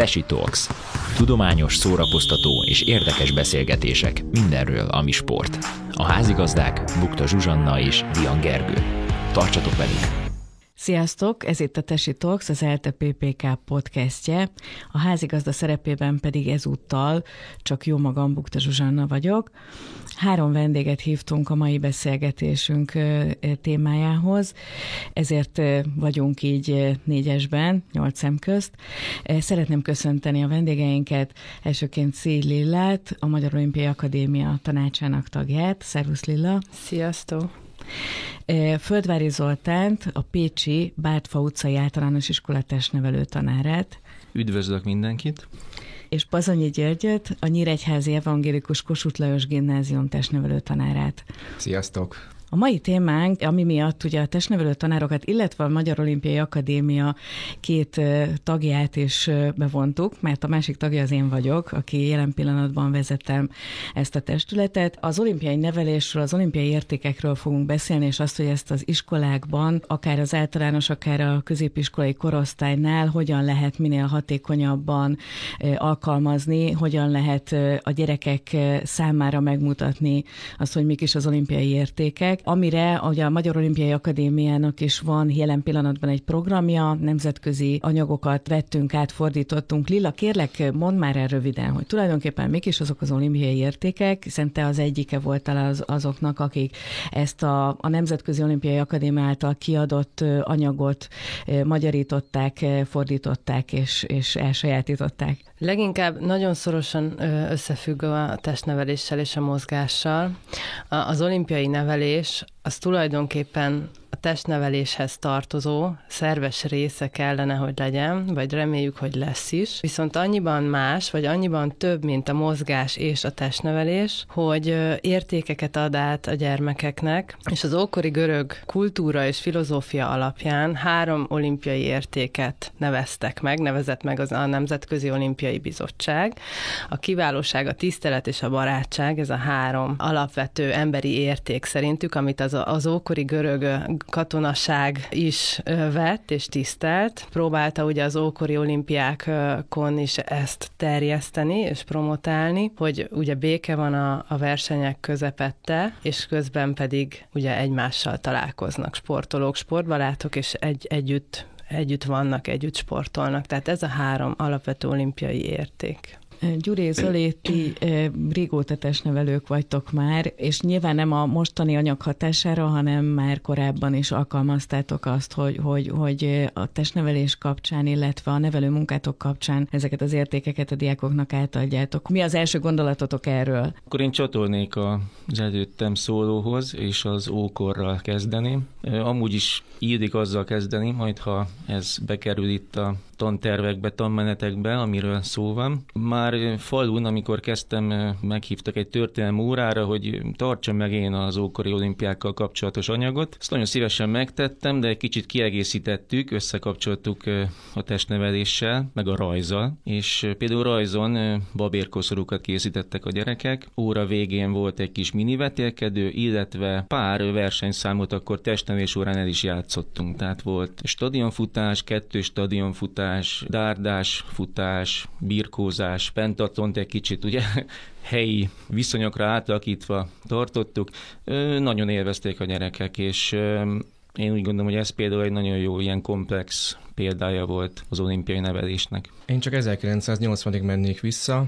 Tesi Talks. Tudományos, szórakoztató és érdekes beszélgetések mindenről, ami sport. A házigazdák Bukta Zsuzsanna és Dian Gergő. Tartsatok velünk! Sziasztok! Ez itt a Tesi Talks, az ELTE PPK podcastje. A házigazda szerepében pedig ezúttal csak jó magam, Bukta Zsuzsanna vagyok. Három vendéget hívtunk a mai beszélgetésünk témájához, ezért vagyunk így négyesben, nyolc szem közt. Szeretném köszönteni a vendégeinket, elsőként Szél Lillát, a Magyar Olimpiai Akadémia tanácsának tagját. Szervusz Lilla! Sziasztok! Földvári Zoltánt, a Pécsi Bártfa utcai általános iskola testnevelő tanárát. Üdvözlök mindenkit! És Pazonyi Györgyöt, a Nyíregyházi Evangélikus Kossuth Lajos Gimnázium testnevelő tanárát. Sziasztok! A mai témánk, ami miatt ugye a testnevelő tanárokat, illetve a Magyar Olimpiai Akadémia két tagját is bevontuk, mert a másik tagja az én vagyok, aki jelen pillanatban vezetem ezt a testületet. Az olimpiai nevelésről, az olimpiai értékekről fogunk beszélni, és azt, hogy ezt az iskolákban, akár az általános, akár a középiskolai korosztálynál hogyan lehet minél hatékonyabban alkalmazni, hogyan lehet a gyerekek számára megmutatni azt, hogy mik is az olimpiai értékek, amire ugye a Magyar Olimpiai Akadémiának is van jelen pillanatban egy programja, nemzetközi anyagokat vettünk át, fordítottunk. Lilla, kérlek, mondd már el röviden, hogy tulajdonképpen mik is azok az olimpiai értékek, hiszen te az egyike voltál az, azoknak, akik ezt a, a Nemzetközi Olimpiai Akadémia által kiadott anyagot magyarították, fordították és, és elsajátították. Leginkább nagyon szorosan összefügg a testneveléssel és a mozgással. Az olimpiai nevelés az tulajdonképpen testneveléshez tartozó szerves része kellene, hogy legyen, vagy reméljük, hogy lesz is. Viszont annyiban más, vagy annyiban több, mint a mozgás és a testnevelés, hogy értékeket ad át a gyermekeknek, és az ókori görög kultúra és filozófia alapján három olimpiai értéket neveztek meg, nevezett meg az a Nemzetközi Olimpiai Bizottság. A kiválóság, a tisztelet és a barátság, ez a három alapvető emberi érték szerintük, amit az, az ókori görög katonaság is vett és tisztelt. Próbálta ugye az ókori olimpiákon is ezt terjeszteni és promotálni, hogy ugye béke van a, a versenyek közepette, és közben pedig ugye egymással találkoznak sportolók, sportbarátok, és egy, együtt együtt vannak, együtt sportolnak. Tehát ez a három alapvető olimpiai érték. Gyuri Zöléti régóta testnevelők vagytok már, és nyilván nem a mostani anyag hatására, hanem már korábban is alkalmaztátok azt, hogy, hogy, hogy a testnevelés kapcsán, illetve a nevelő munkátok kapcsán ezeket az értékeket a diákoknak átadjátok. Mi az első gondolatotok erről? Akkor én csatolnék az előttem szólóhoz, és az ókorral kezdeném. Amúgy is illik azzal kezdeni, majd ha ez bekerül itt a tantervekbe, tanmenetekbe, amiről szó van. Már falun, amikor kezdtem, meghívtak egy történelmi órára, hogy tartsam meg én az ókori olimpiákkal kapcsolatos anyagot. Ezt nagyon szívesen megtettem, de egy kicsit kiegészítettük, összekapcsoltuk a testneveléssel, meg a rajzal, és például rajzon babérkoszorúkat készítettek a gyerekek, óra végén volt egy kis minivetélkedő, illetve pár versenyszámot akkor testnevelés órán el is játszottunk. Tehát volt stadionfutás, kettő stadionfutás, futás, dárdás futás, birkózás, pentatont egy kicsit ugye helyi viszonyokra átalakítva tartottuk. Nagyon élvezték a gyerekek, és én úgy gondolom, hogy ez például egy nagyon jó ilyen komplex példája volt az olimpiai nevelésnek. Én csak 1980-ig mennék vissza,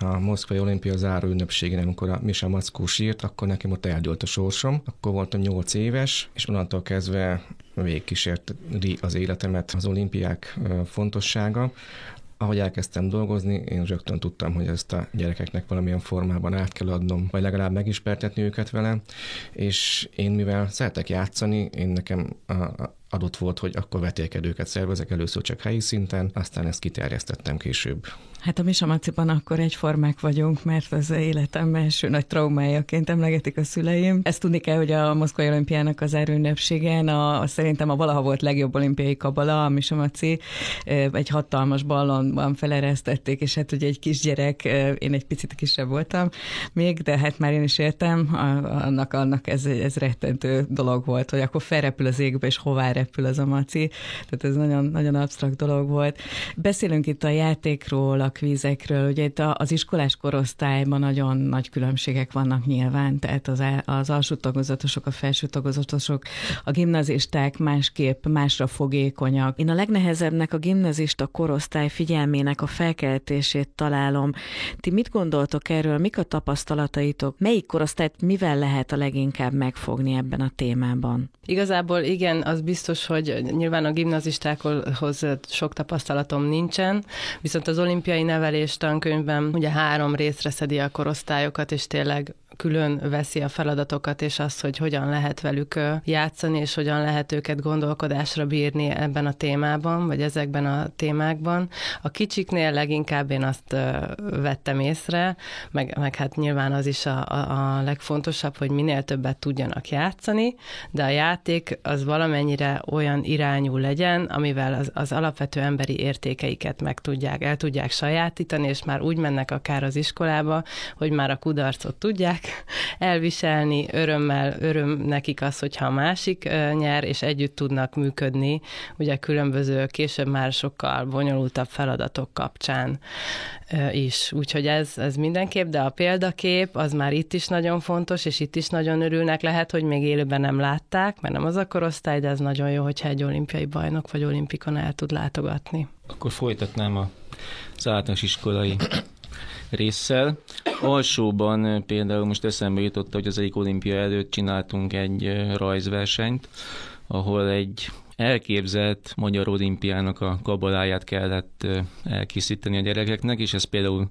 a Moszkvai Olimpia záró ünnepségén, amikor a Misa Mackó sírt, akkor nekem ott eldőlt a sorsom. Akkor voltam 8 éves, és onnantól kezdve végigkísérti az életemet az olimpiák fontossága. Ahogy elkezdtem dolgozni, én rögtön tudtam, hogy ezt a gyerekeknek valamilyen formában át kell adnom, vagy legalább megismertetni őket vele, és én mivel szeretek játszani, én nekem a, adott volt, hogy akkor vetélkedőket szervezek először csak helyi szinten, aztán ezt kiterjesztettem később. Hát a Misamaciban akkor egyformák vagyunk, mert az életem első nagy traumájaként emlegetik a szüleim. Ezt tudni kell, hogy a Moszkvai olimpiának az erőnepségen a, a szerintem a valaha volt legjobb olimpiai kabala, a Misamaci, egy hatalmas ballonban feleresztették, és hát ugye egy kisgyerek, én egy picit kisebb voltam még, de hát már én is értem, annak, annak ez, ez rettentő dolog volt, hogy akkor felrepül az égbe, és hová repül az a maci, tehát ez nagyon, nagyon absztrakt dolog volt. Beszélünk itt a játékról, a kvízekről, ugye itt az iskolás korosztályban nagyon nagy különbségek vannak nyilván, tehát az, az alsó tagozatosok, a felső tagozatosok, a gimnazisták másképp, másra fogékonyak. Én a legnehezebbnek a gimnazista korosztály figyelmének a felkeltését találom. Ti mit gondoltok erről, mik a tapasztalataitok, melyik korosztályt mivel lehet a leginkább megfogni ebben a témában? Igazából igen, az biztos, hogy nyilván a gimnazistákhoz sok tapasztalatom nincsen, viszont az olimpiai nevelés tankönyvben ugye három részre szedi a korosztályokat, és tényleg külön veszi a feladatokat, és azt, hogy hogyan lehet velük játszani, és hogyan lehet őket gondolkodásra bírni ebben a témában, vagy ezekben a témákban. A kicsiknél leginkább én azt vettem észre, meg, meg hát nyilván az is a, a, legfontosabb, hogy minél többet tudjanak játszani, de a játék az valamennyire olyan irányú legyen, amivel az, az alapvető emberi értékeiket meg tudják, el tudják sajátítani, és már úgy mennek akár az iskolába, hogy már a kudarcot tudják, elviselni, örömmel, öröm nekik az, hogyha a másik nyer, és együtt tudnak működni, ugye különböző, később már sokkal bonyolultabb feladatok kapcsán is. Úgyhogy ez, ez mindenképp, de a példakép az már itt is nagyon fontos, és itt is nagyon örülnek. Lehet, hogy még élőben nem látták, mert nem az a korosztály, de ez nagyon jó, hogyha egy olimpiai bajnok vagy olimpikon el tud látogatni. Akkor folytatnám a az általános iskolai résszel. Alsóban például most eszembe jutott, hogy az egyik olimpia előtt csináltunk egy rajzversenyt, ahol egy elképzelt magyar olimpiának a kabaláját kellett elkészíteni a gyerekeknek, és ez például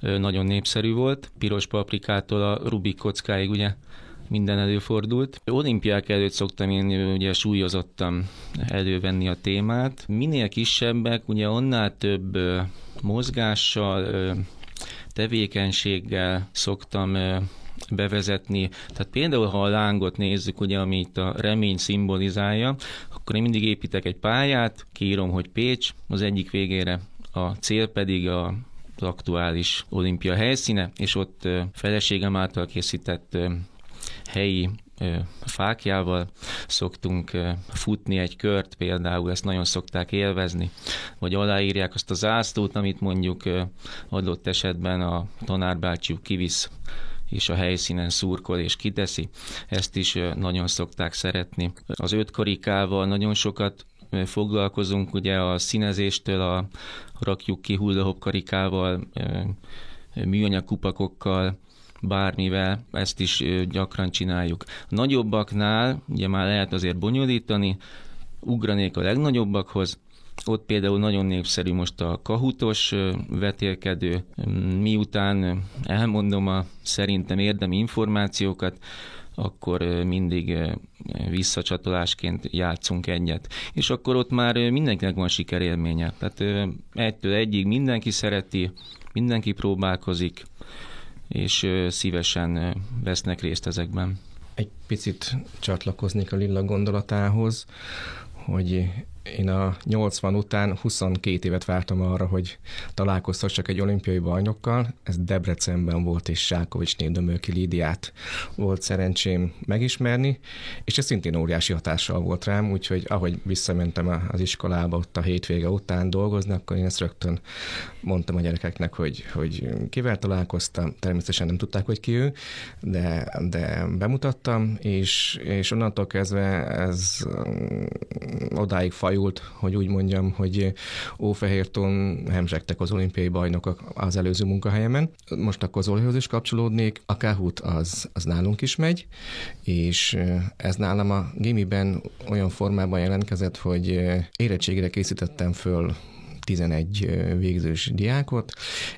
nagyon népszerű volt. Piros paprikától a Rubik kockáig ugye minden előfordult. Olimpiák előtt szoktam én ugye súlyozottan elővenni a témát. Minél kisebbek, ugye annál több mozgással, tevékenységgel szoktam bevezetni. Tehát például, ha a lángot nézzük, ugye, ami itt a remény szimbolizálja, akkor én mindig építek egy pályát, kiírom, hogy Pécs, az egyik végére a cél pedig a az aktuális olimpia helyszíne, és ott feleségem által készített helyi fákjával szoktunk futni egy kört, például ezt nagyon szokták élvezni, vagy aláírják azt a zászlót, amit mondjuk adott esetben a tanárbácsiuk kivisz és a helyszínen szurkol és kiteszi. Ezt is nagyon szokták szeretni. Az öt karikával nagyon sokat foglalkozunk, ugye a színezéstől a rakjuk ki hullahop karikával, műanyag kupakokkal, bármivel, ezt is gyakran csináljuk. Nagyobbaknál ugye már lehet azért bonyolítani, ugranék a legnagyobbakhoz, ott például nagyon népszerű most a kahutos vetélkedő, miután elmondom a szerintem érdemi információkat, akkor mindig visszacsatolásként játszunk egyet. És akkor ott már mindenkinek van sikerélménye. Tehát egytől egyig mindenki szereti, mindenki próbálkozik, és szívesen vesznek részt ezekben. Egy picit csatlakoznék a Lilla gondolatához, hogy én a 80 után 22 évet vártam arra, hogy találkozhassak egy olimpiai bajnokkal. Ez Debrecenben volt, és Sákovics Nédömölki Lídiát volt szerencsém megismerni, és ez szintén óriási hatással volt rám, úgyhogy ahogy visszamentem az iskolába ott a hétvége után dolgozni, akkor én ezt rögtön mondtam a gyerekeknek, hogy, hogy kivel találkoztam. Természetesen nem tudták, hogy ki ő, de, de bemutattam, és, és onnantól kezdve ez mm, odáig faj fajult, hogy úgy mondjam, hogy Ófehérton hemzsegtek az olimpiai bajnokok az előző munkahelyemen. Most akkor Zolihoz is kapcsolódnék. A Kahoot az, az nálunk is megy, és ez nálam a gimiben olyan formában jelentkezett, hogy érettségére készítettem föl 11 végzős diákot,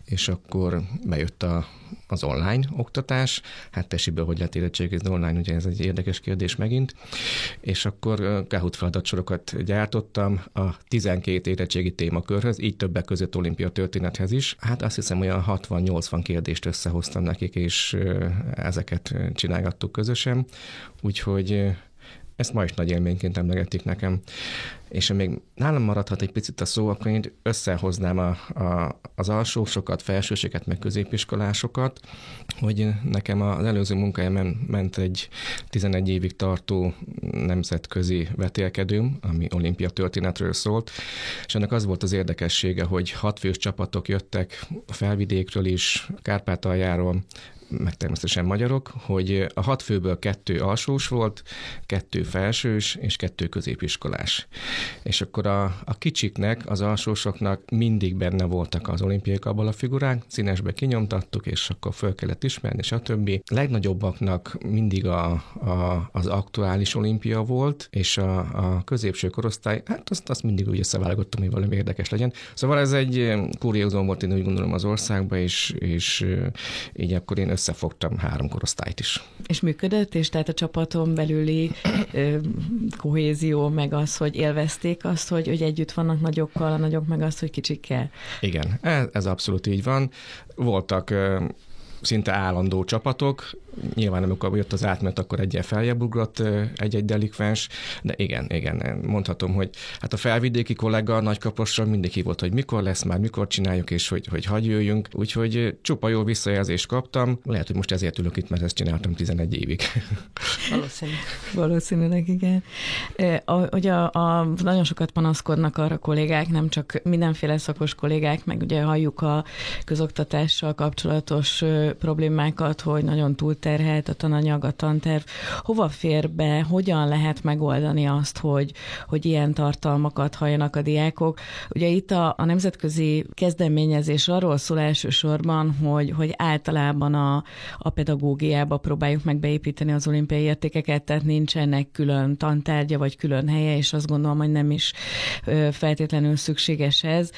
és akkor bejött a, az online oktatás. Hát tesiből, hogy lehet érettségizni online, ugye ez egy érdekes kérdés megint. És akkor Kahoot feladatsorokat gyártottam a 12 érettségi témakörhöz, így többek között olimpia történethez is. Hát azt hiszem, olyan 60-80 kérdést összehoztam nekik, és ezeket csinálgattuk közösen. Úgyhogy ezt ma is nagy élményként emlegetik nekem. És még nálam maradhat egy picit a szó, akkor én összehoznám a, a, az alsósokat, felsőséget, meg középiskolásokat, hogy nekem az előző munkájában ment egy 11 évig tartó nemzetközi vetélkedőm, ami olimpia történetről szólt, és ennek az volt az érdekessége, hogy hatfős csapatok jöttek a felvidékről is, Kárpátaljáról, meg természetesen magyarok, hogy a hat főből kettő alsós volt, kettő felsős és kettő középiskolás. És akkor a, a kicsiknek, az alsósoknak mindig benne voltak az olimpiai a figurák, színesbe kinyomtattuk, és akkor föl kellett ismerni, stb. Legnagyobbaknak mindig a, a, az aktuális olimpia volt, és a, a középső korosztály, hát azt, azt mindig úgy összeválogattam, hogy valami érdekes legyen. Szóval ez egy kuriózum volt, én úgy gondolom az országban, és, és így akkor én összefogtam három korosztályt is. És működött, és tehát a csapaton belüli ö, kohézió, meg az, hogy élvezték azt, hogy, hogy együtt vannak nagyokkal, a nagyok meg azt, hogy kicsikkel. Igen, ez, ez abszolút így van. Voltak szinte állandó csapatok. Nyilván amikor jött az átmenet, akkor egyen feljebb ugrott egy-egy delikvens, de igen, igen, mondhatom, hogy hát a felvidéki kollega nagykapossal mindig hívott, hogy mikor lesz már, mikor csináljuk, és hogy, hogy hagyj jöjjünk. Úgyhogy csupa jó visszajelzést kaptam. Lehet, hogy most ezért ülök itt, mert ezt csináltam 11 évig. Valószínű. Valószínűleg, igen. Ugye a, a, nagyon sokat panaszkodnak arra kollégák, nem csak mindenféle szakos kollégák, meg ugye halljuk a közoktatással kapcsolatos problémákat, hogy nagyon túlterhelt a tananyag, a tanterv. Hova fér be, hogyan lehet megoldani azt, hogy, hogy ilyen tartalmakat halljanak a diákok? Ugye itt a, a nemzetközi kezdeményezés arról szól elsősorban, hogy, hogy általában a, a pedagógiába próbáljuk meg beépíteni az olimpiai értékeket, tehát nincsenek külön tantárgya vagy külön helye, és azt gondolom, hogy nem is feltétlenül szükséges ez,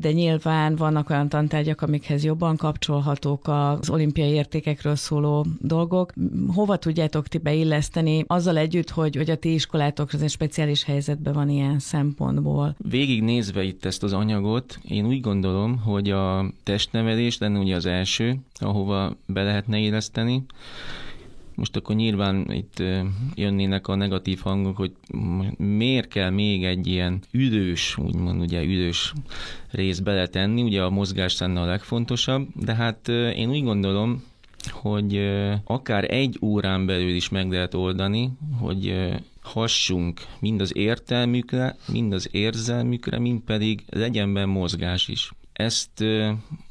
de nyilván vannak olyan tantárgyak, amikhez jobban kapcsolhatók az olimpiai értékekről szóló dolgok. Hova tudjátok ti beilleszteni azzal együtt, hogy, hogy a ti iskolátok az egy speciális helyzetben van ilyen szempontból? Végignézve itt ezt az anyagot, én úgy gondolom, hogy a testnevelés lenne ugye az első, ahova be lehetne illeszteni, most akkor nyilván itt jönnének a negatív hangok, hogy miért kell még egy ilyen üdős, úgymond ugye üdős rész beletenni, ugye a mozgás lenne a legfontosabb, de hát én úgy gondolom, hogy akár egy órán belül is meg lehet oldani, hogy hassunk mind az értelmükre, mind az érzelmükre, mind pedig legyen benne mozgás is. Ezt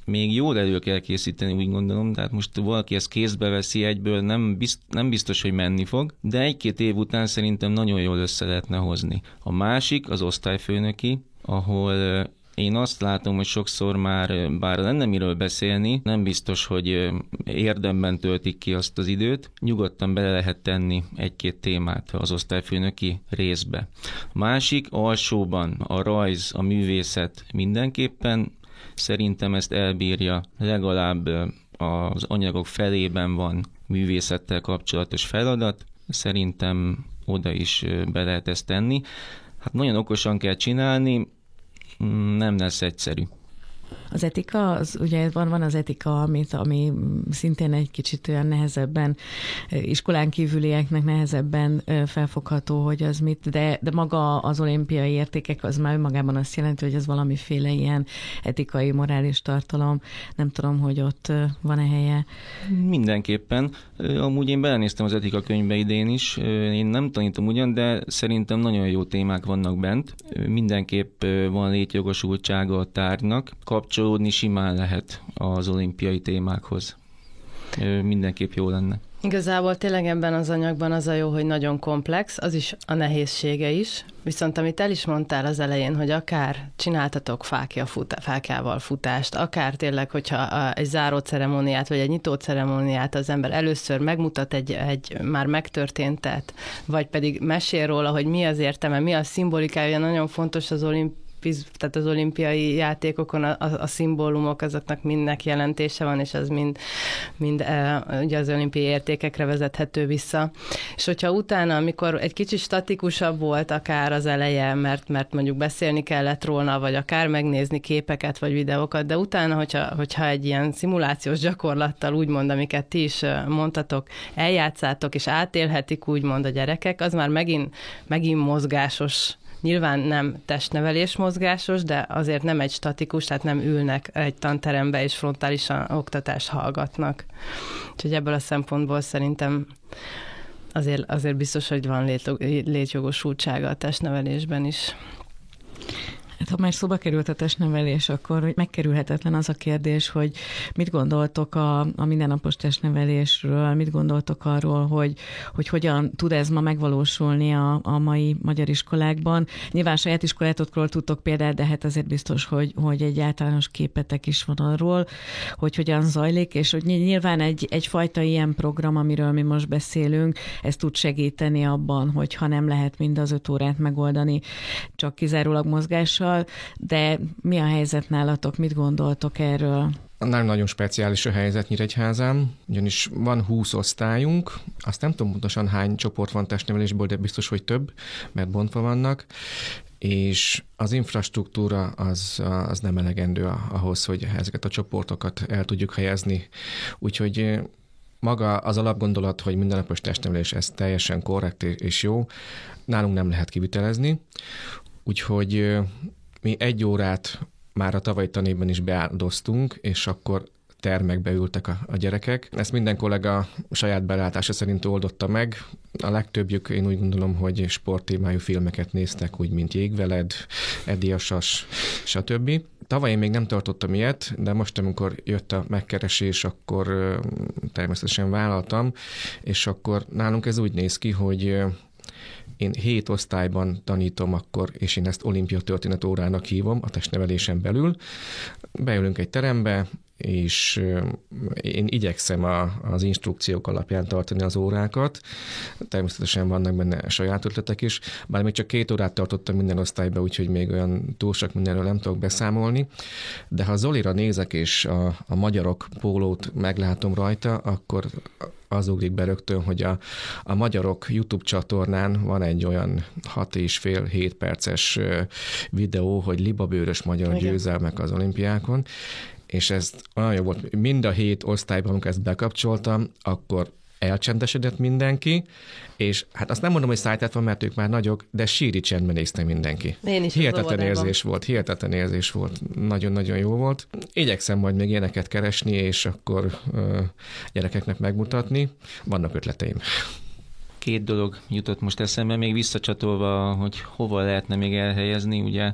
még jól elő kell készíteni, úgy gondolom, tehát most valaki ezt kézbe veszi egyből, nem, bizt, nem biztos, hogy menni fog, de egy-két év után szerintem nagyon jól össze lehetne hozni. A másik az osztályfőnöki, ahol én azt látom, hogy sokszor már, bár lenne miről beszélni, nem biztos, hogy érdemben töltik ki azt az időt, nyugodtan bele lehet tenni egy-két témát az osztályfőnöki részbe. A másik alsóban a rajz, a művészet mindenképpen Szerintem ezt elbírja, legalább az anyagok felében van művészettel kapcsolatos feladat, szerintem oda is be lehet ezt tenni. Hát nagyon okosan kell csinálni, nem lesz egyszerű. Az etika, az, ugye van, van az etika, amit, ami szintén egy kicsit olyan nehezebben, iskolán kívülieknek nehezebben felfogható, hogy az mit, de, de maga az olimpiai értékek az már magában azt jelenti, hogy ez valamiféle ilyen etikai, morális tartalom. Nem tudom, hogy ott van-e helye. Mindenképpen. Amúgy én belenéztem az etika könyvbe idén is. Én nem tanítom ugyan, de szerintem nagyon jó témák vannak bent. Mindenképp van létjogosultsága a tárgynak. Kapcsol kapcsolódni simán lehet az olimpiai témákhoz. Mindenképp jó lenne. Igazából tényleg ebben az anyagban az a jó, hogy nagyon komplex, az is a nehézsége is, viszont amit el is mondtál az elején, hogy akár csináltatok fákja fut, fákjával futást, akár tényleg, hogyha egy záró ceremóniát, vagy egy nyitó ceremóniát az ember először megmutat egy, egy már megtörténtet, vagy pedig mesél róla, hogy mi az értelme, mi a szimbolikája, nagyon fontos az olimp tehát az olimpiai játékokon a, a, a szimbólumok, azoknak mindnek jelentése van, és ez mind, mind e, ugye az olimpiai értékekre vezethető vissza. És hogyha utána, amikor egy kicsit statikusabb volt akár az eleje, mert, mert mondjuk beszélni kellett róla, vagy akár megnézni képeket vagy videókat, de utána, hogyha, hogyha egy ilyen szimulációs gyakorlattal úgymond, amiket ti is mondtatok, eljátszátok, és átélhetik úgymond a gyerekek, az már megint, megint mozgásos Nyilván nem testnevelés mozgásos, de azért nem egy statikus, tehát nem ülnek egy tanterembe és frontálisan oktatást hallgatnak. Úgyhogy ebből a szempontból szerintem azért, azért biztos, hogy van létjogosultsága a testnevelésben is. Hát, ha már szóba került a testnevelés, akkor megkerülhetetlen az a kérdés, hogy mit gondoltok a, a mindennapos testnevelésről, mit gondoltok arról, hogy, hogy hogyan tud ez ma megvalósulni a, a mai magyar iskolákban. Nyilván saját iskolátokról tudtok példát, de hát azért biztos, hogy, hogy egy általános képetek is van arról, hogy hogyan zajlik, és hogy nyilván egy, egyfajta ilyen program, amiről mi most beszélünk, ez tud segíteni abban, hogy ha nem lehet mind az öt órát megoldani, csak kizárólag mozgással, másokkal, de mi a helyzet nálatok, mit gondoltok erről? Nagyon-nagyon speciális a helyzet Nyíregyházán, ugyanis van 20 osztályunk, azt nem tudom pontosan hány csoport van testnevelésből, de biztos, hogy több, mert bontva vannak, és az infrastruktúra az, az nem elegendő ahhoz, hogy ezeket a csoportokat el tudjuk helyezni. Úgyhogy maga az alapgondolat, hogy mindennapos testnevelés, ez teljesen korrekt és jó, nálunk nem lehet kivitelezni. Úgyhogy mi egy órát már a tavalyi tanévben is beáldoztunk, és akkor termekbe ültek a, a gyerekek. Ezt minden kollega saját belátása szerint oldotta meg. A legtöbbjük, én úgy gondolom, hogy sporttémájú filmeket néztek, úgy, mint Jégveled, Ediasas, stb. Tavaly én még nem tartottam ilyet, de most, amikor jött a megkeresés, akkor természetesen vállaltam, és akkor nálunk ez úgy néz ki, hogy én hét osztályban tanítom akkor, és én ezt olimpia történet órának hívom a testnevelésen belül. Beülünk egy terembe, és én igyekszem a, az instrukciók alapján tartani az órákat. Természetesen vannak benne saját ötletek is, bár még csak két órát tartottam minden osztályba, úgyhogy még olyan túl sok mindenről nem tudok beszámolni. De ha Zolira nézek, és a, a magyarok pólót meglátom rajta, akkor az ugrik be rögtön, hogy a, a magyarok YouTube csatornán van egy olyan 6 és fél 7 perces videó, hogy libabőrös magyar Igen. győzelmek az olimpiákon, és ez olyan jó volt, mind a hét osztályban, amikor ezt bekapcsoltam, akkor elcsendesedett mindenki, és hát azt nem mondom, hogy szájtát van, mert ők már nagyok, de síri csendben nézte mindenki. Én is hihetetlen érzés volt, hihetetlen érzés volt, nagyon-nagyon jó volt. Igyekszem majd még ilyeneket keresni, és akkor ö, gyerekeknek megmutatni. Vannak ötleteim. Két dolog jutott most eszembe, még visszacsatolva, hogy hova lehetne még elhelyezni. Ugye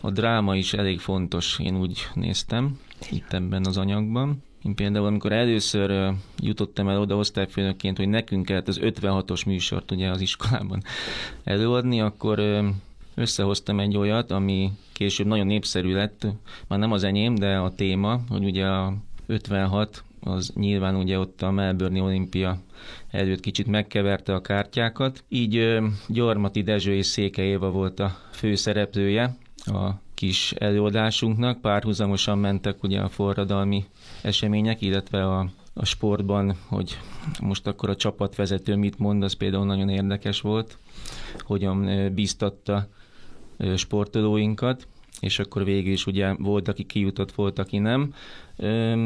a dráma is elég fontos, én úgy néztem itt ebben az anyagban. Én például, amikor először jutottam el oda osztályfőnökként, hogy nekünk kellett az 56-os műsort ugye az iskolában előadni, akkor összehoztam egy olyat, ami később nagyon népszerű lett, már nem az enyém, de a téma, hogy ugye a 56 az nyilván ugye ott a Melbourne olimpia előtt kicsit megkeverte a kártyákat. Így Gyarmati Dezső és Széke Éva volt a főszereplője a kis előadásunknak. Párhuzamosan mentek ugye a forradalmi események, illetve a, a sportban, hogy most akkor a csapatvezető mit mond, az például nagyon érdekes volt, hogyan bíztatta sportolóinkat, és akkor végül is ugye volt, aki kijutott, volt, aki nem.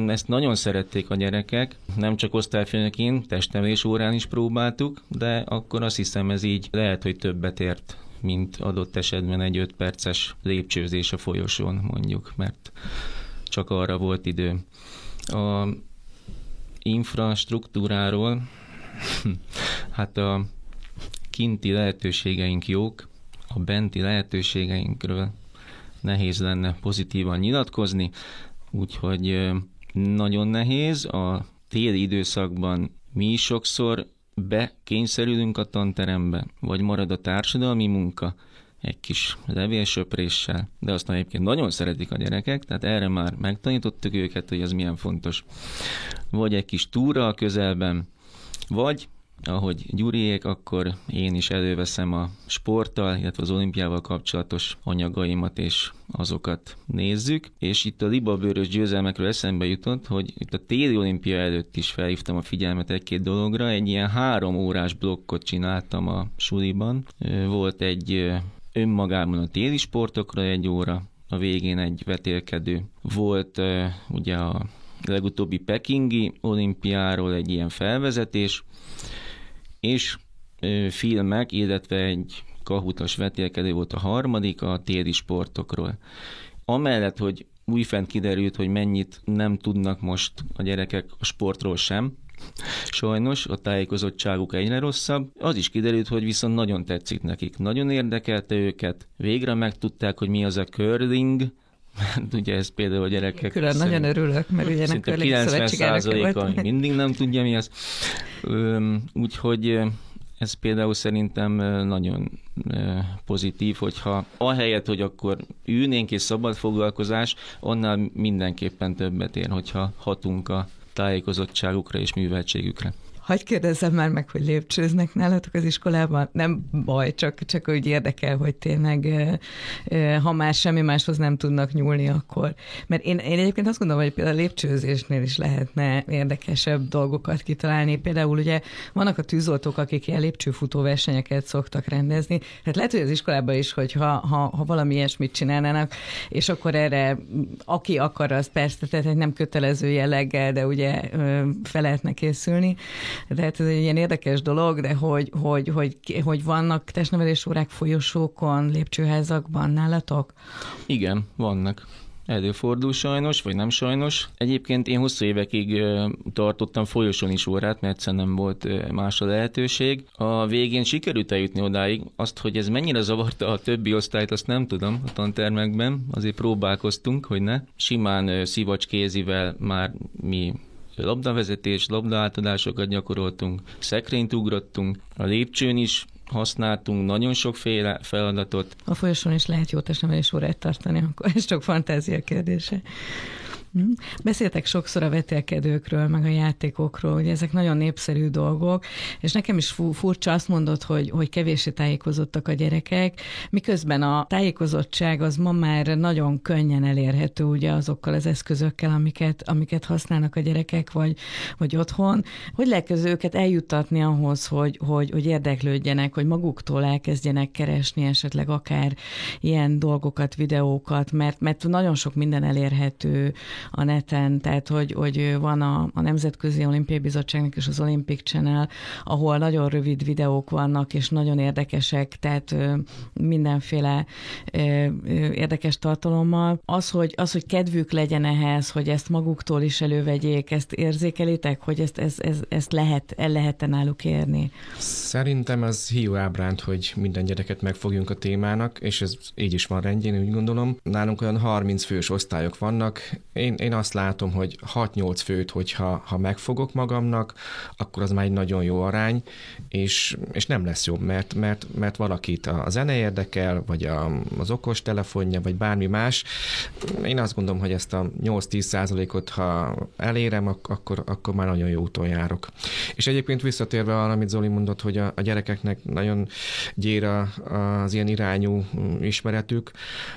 Ezt nagyon szerették a gyerekek, nem csak osztályfőnökén, testnevelés órán is próbáltuk, de akkor azt hiszem ez így lehet, hogy többet ért mint adott esetben egy 5 perces lépcsőzés a folyosón mondjuk, mert csak arra volt idő. A infrastruktúráról, hát a kinti lehetőségeink jók, a benti lehetőségeinkről nehéz lenne pozitívan nyilatkozni, úgyhogy nagyon nehéz. A téli időszakban mi is sokszor bekényszerülünk a tanterembe, vagy marad a társadalmi munka, egy kis levélsöpréssel, de azt egyébként nagyon szeretik a gyerekek, tehát erre már megtanítottuk őket, hogy ez milyen fontos. Vagy egy kis túra a közelben, vagy ahogy Gyuriék, akkor én is előveszem a sporttal, illetve az olimpiával kapcsolatos anyagaimat, és azokat nézzük. És itt a libabőrös győzelmekről eszembe jutott, hogy itt a téli olimpia előtt is felhívtam a figyelmet egy-két dologra. Egy ilyen három órás blokkot csináltam a suliban. Volt egy önmagában a téli sportokra egy óra, a végén egy vetélkedő. Volt ugye a legutóbbi Pekingi olimpiáról egy ilyen felvezetés, és filmek, illetve egy kahutas vetélkedő volt a harmadik a téli sportokról. Amellett, hogy újfent kiderült, hogy mennyit nem tudnak most a gyerekek a sportról sem, Sajnos a tájékozottságuk egyre rosszabb. Az is kiderült, hogy viszont nagyon tetszik nekik. Nagyon érdekelte őket. Végre megtudták, hogy mi az a curling, ugye ez például a gyerekek... Külön nagyon örülök, mert ugye a curling 90 mindig nem tudja mi az. Úgyhogy ez például szerintem nagyon pozitív, hogyha ahelyett, hogy akkor ülnénk és szabad foglalkozás, annál mindenképpen többet ér, hogyha hatunk a tájékozottságukra és műveltségükre. Hagy kérdezzem már meg, hogy lépcsőznek nálatok az iskolában? Nem baj, csak, csak úgy érdekel, hogy tényleg, ha már semmi máshoz nem tudnak nyúlni, akkor. Mert én, én egyébként azt gondolom, hogy például a lépcsőzésnél is lehetne érdekesebb dolgokat kitalálni. Például ugye vannak a tűzoltók, akik ilyen lépcsőfutó versenyeket szoktak rendezni. Tehát lehet, hogy az iskolában is, hogy ha, ha, ha valami ilyesmit csinálnának, és akkor erre aki akar, az persze, tehát nem kötelező jelleggel, de ugye fel lehetne készülni. Tehát ez egy ilyen érdekes dolog, de hogy, hogy, hogy, hogy vannak testnevelés órák folyosókon, lépcsőházakban nálatok? Igen, vannak. Előfordul sajnos, vagy nem sajnos. Egyébként én hosszú évekig tartottam folyosón is órát, mert egyszerűen nem volt más a lehetőség. A végén sikerült eljutni odáig. Azt, hogy ez mennyire zavarta a többi osztályt, azt nem tudom a tantermekben. Azért próbálkoztunk, hogy ne. Simán szivacs kézivel már mi labdavezetés, labdaátadásokat gyakoroltunk, szekrényt ugrottunk, a lépcsőn is használtunk nagyon sokféle feladatot. A folyosón is lehet jó testnevelés órát tartani, akkor ez csak fantázia kérdése. Hm? Beszéltek sokszor a vetélkedőkről, meg a játékokról, hogy ezek nagyon népszerű dolgok, és nekem is furcsa azt mondod, hogy, hogy kevéssé tájékozottak a gyerekek, miközben a tájékozottság az ma már nagyon könnyen elérhető ugye azokkal az eszközökkel, amiket, amiket használnak a gyerekek, vagy, vagy otthon. Hogy lehet őket eljutatni ahhoz, hogy, hogy, hogy érdeklődjenek, hogy maguktól elkezdjenek keresni esetleg akár ilyen dolgokat, videókat, mert, mert nagyon sok minden elérhető a neten, tehát hogy, hogy van a, a Nemzetközi Olimpiai Bizottságnak és az Olympic Channel, ahol nagyon rövid videók vannak, és nagyon érdekesek, tehát mindenféle érdekes tartalommal. Az, hogy, az, hogy kedvük legyen ehhez, hogy ezt maguktól is elővegyék, ezt érzékelitek, hogy ezt, ezt, ezt, ezt lehet, el lehet náluk érni? Szerintem az hiú ábránt, hogy minden gyereket megfogjunk a témának, és ez így is van rendjén, úgy gondolom. Nálunk olyan 30 fős osztályok vannak. Én én, én azt látom, hogy 6-8 főt, hogyha ha megfogok magamnak, akkor az már egy nagyon jó arány, és, és nem lesz jobb, mert, mert, mert valakit a zene érdekel, vagy a, az okos telefonja, vagy bármi más. Én azt gondolom, hogy ezt a 8-10 százalékot, ha elérem, akkor, akkor már nagyon jó úton járok. És egyébként visszatérve arra, amit Zoli mondott, hogy a, a gyerekeknek nagyon gyér az ilyen irányú ismeretük,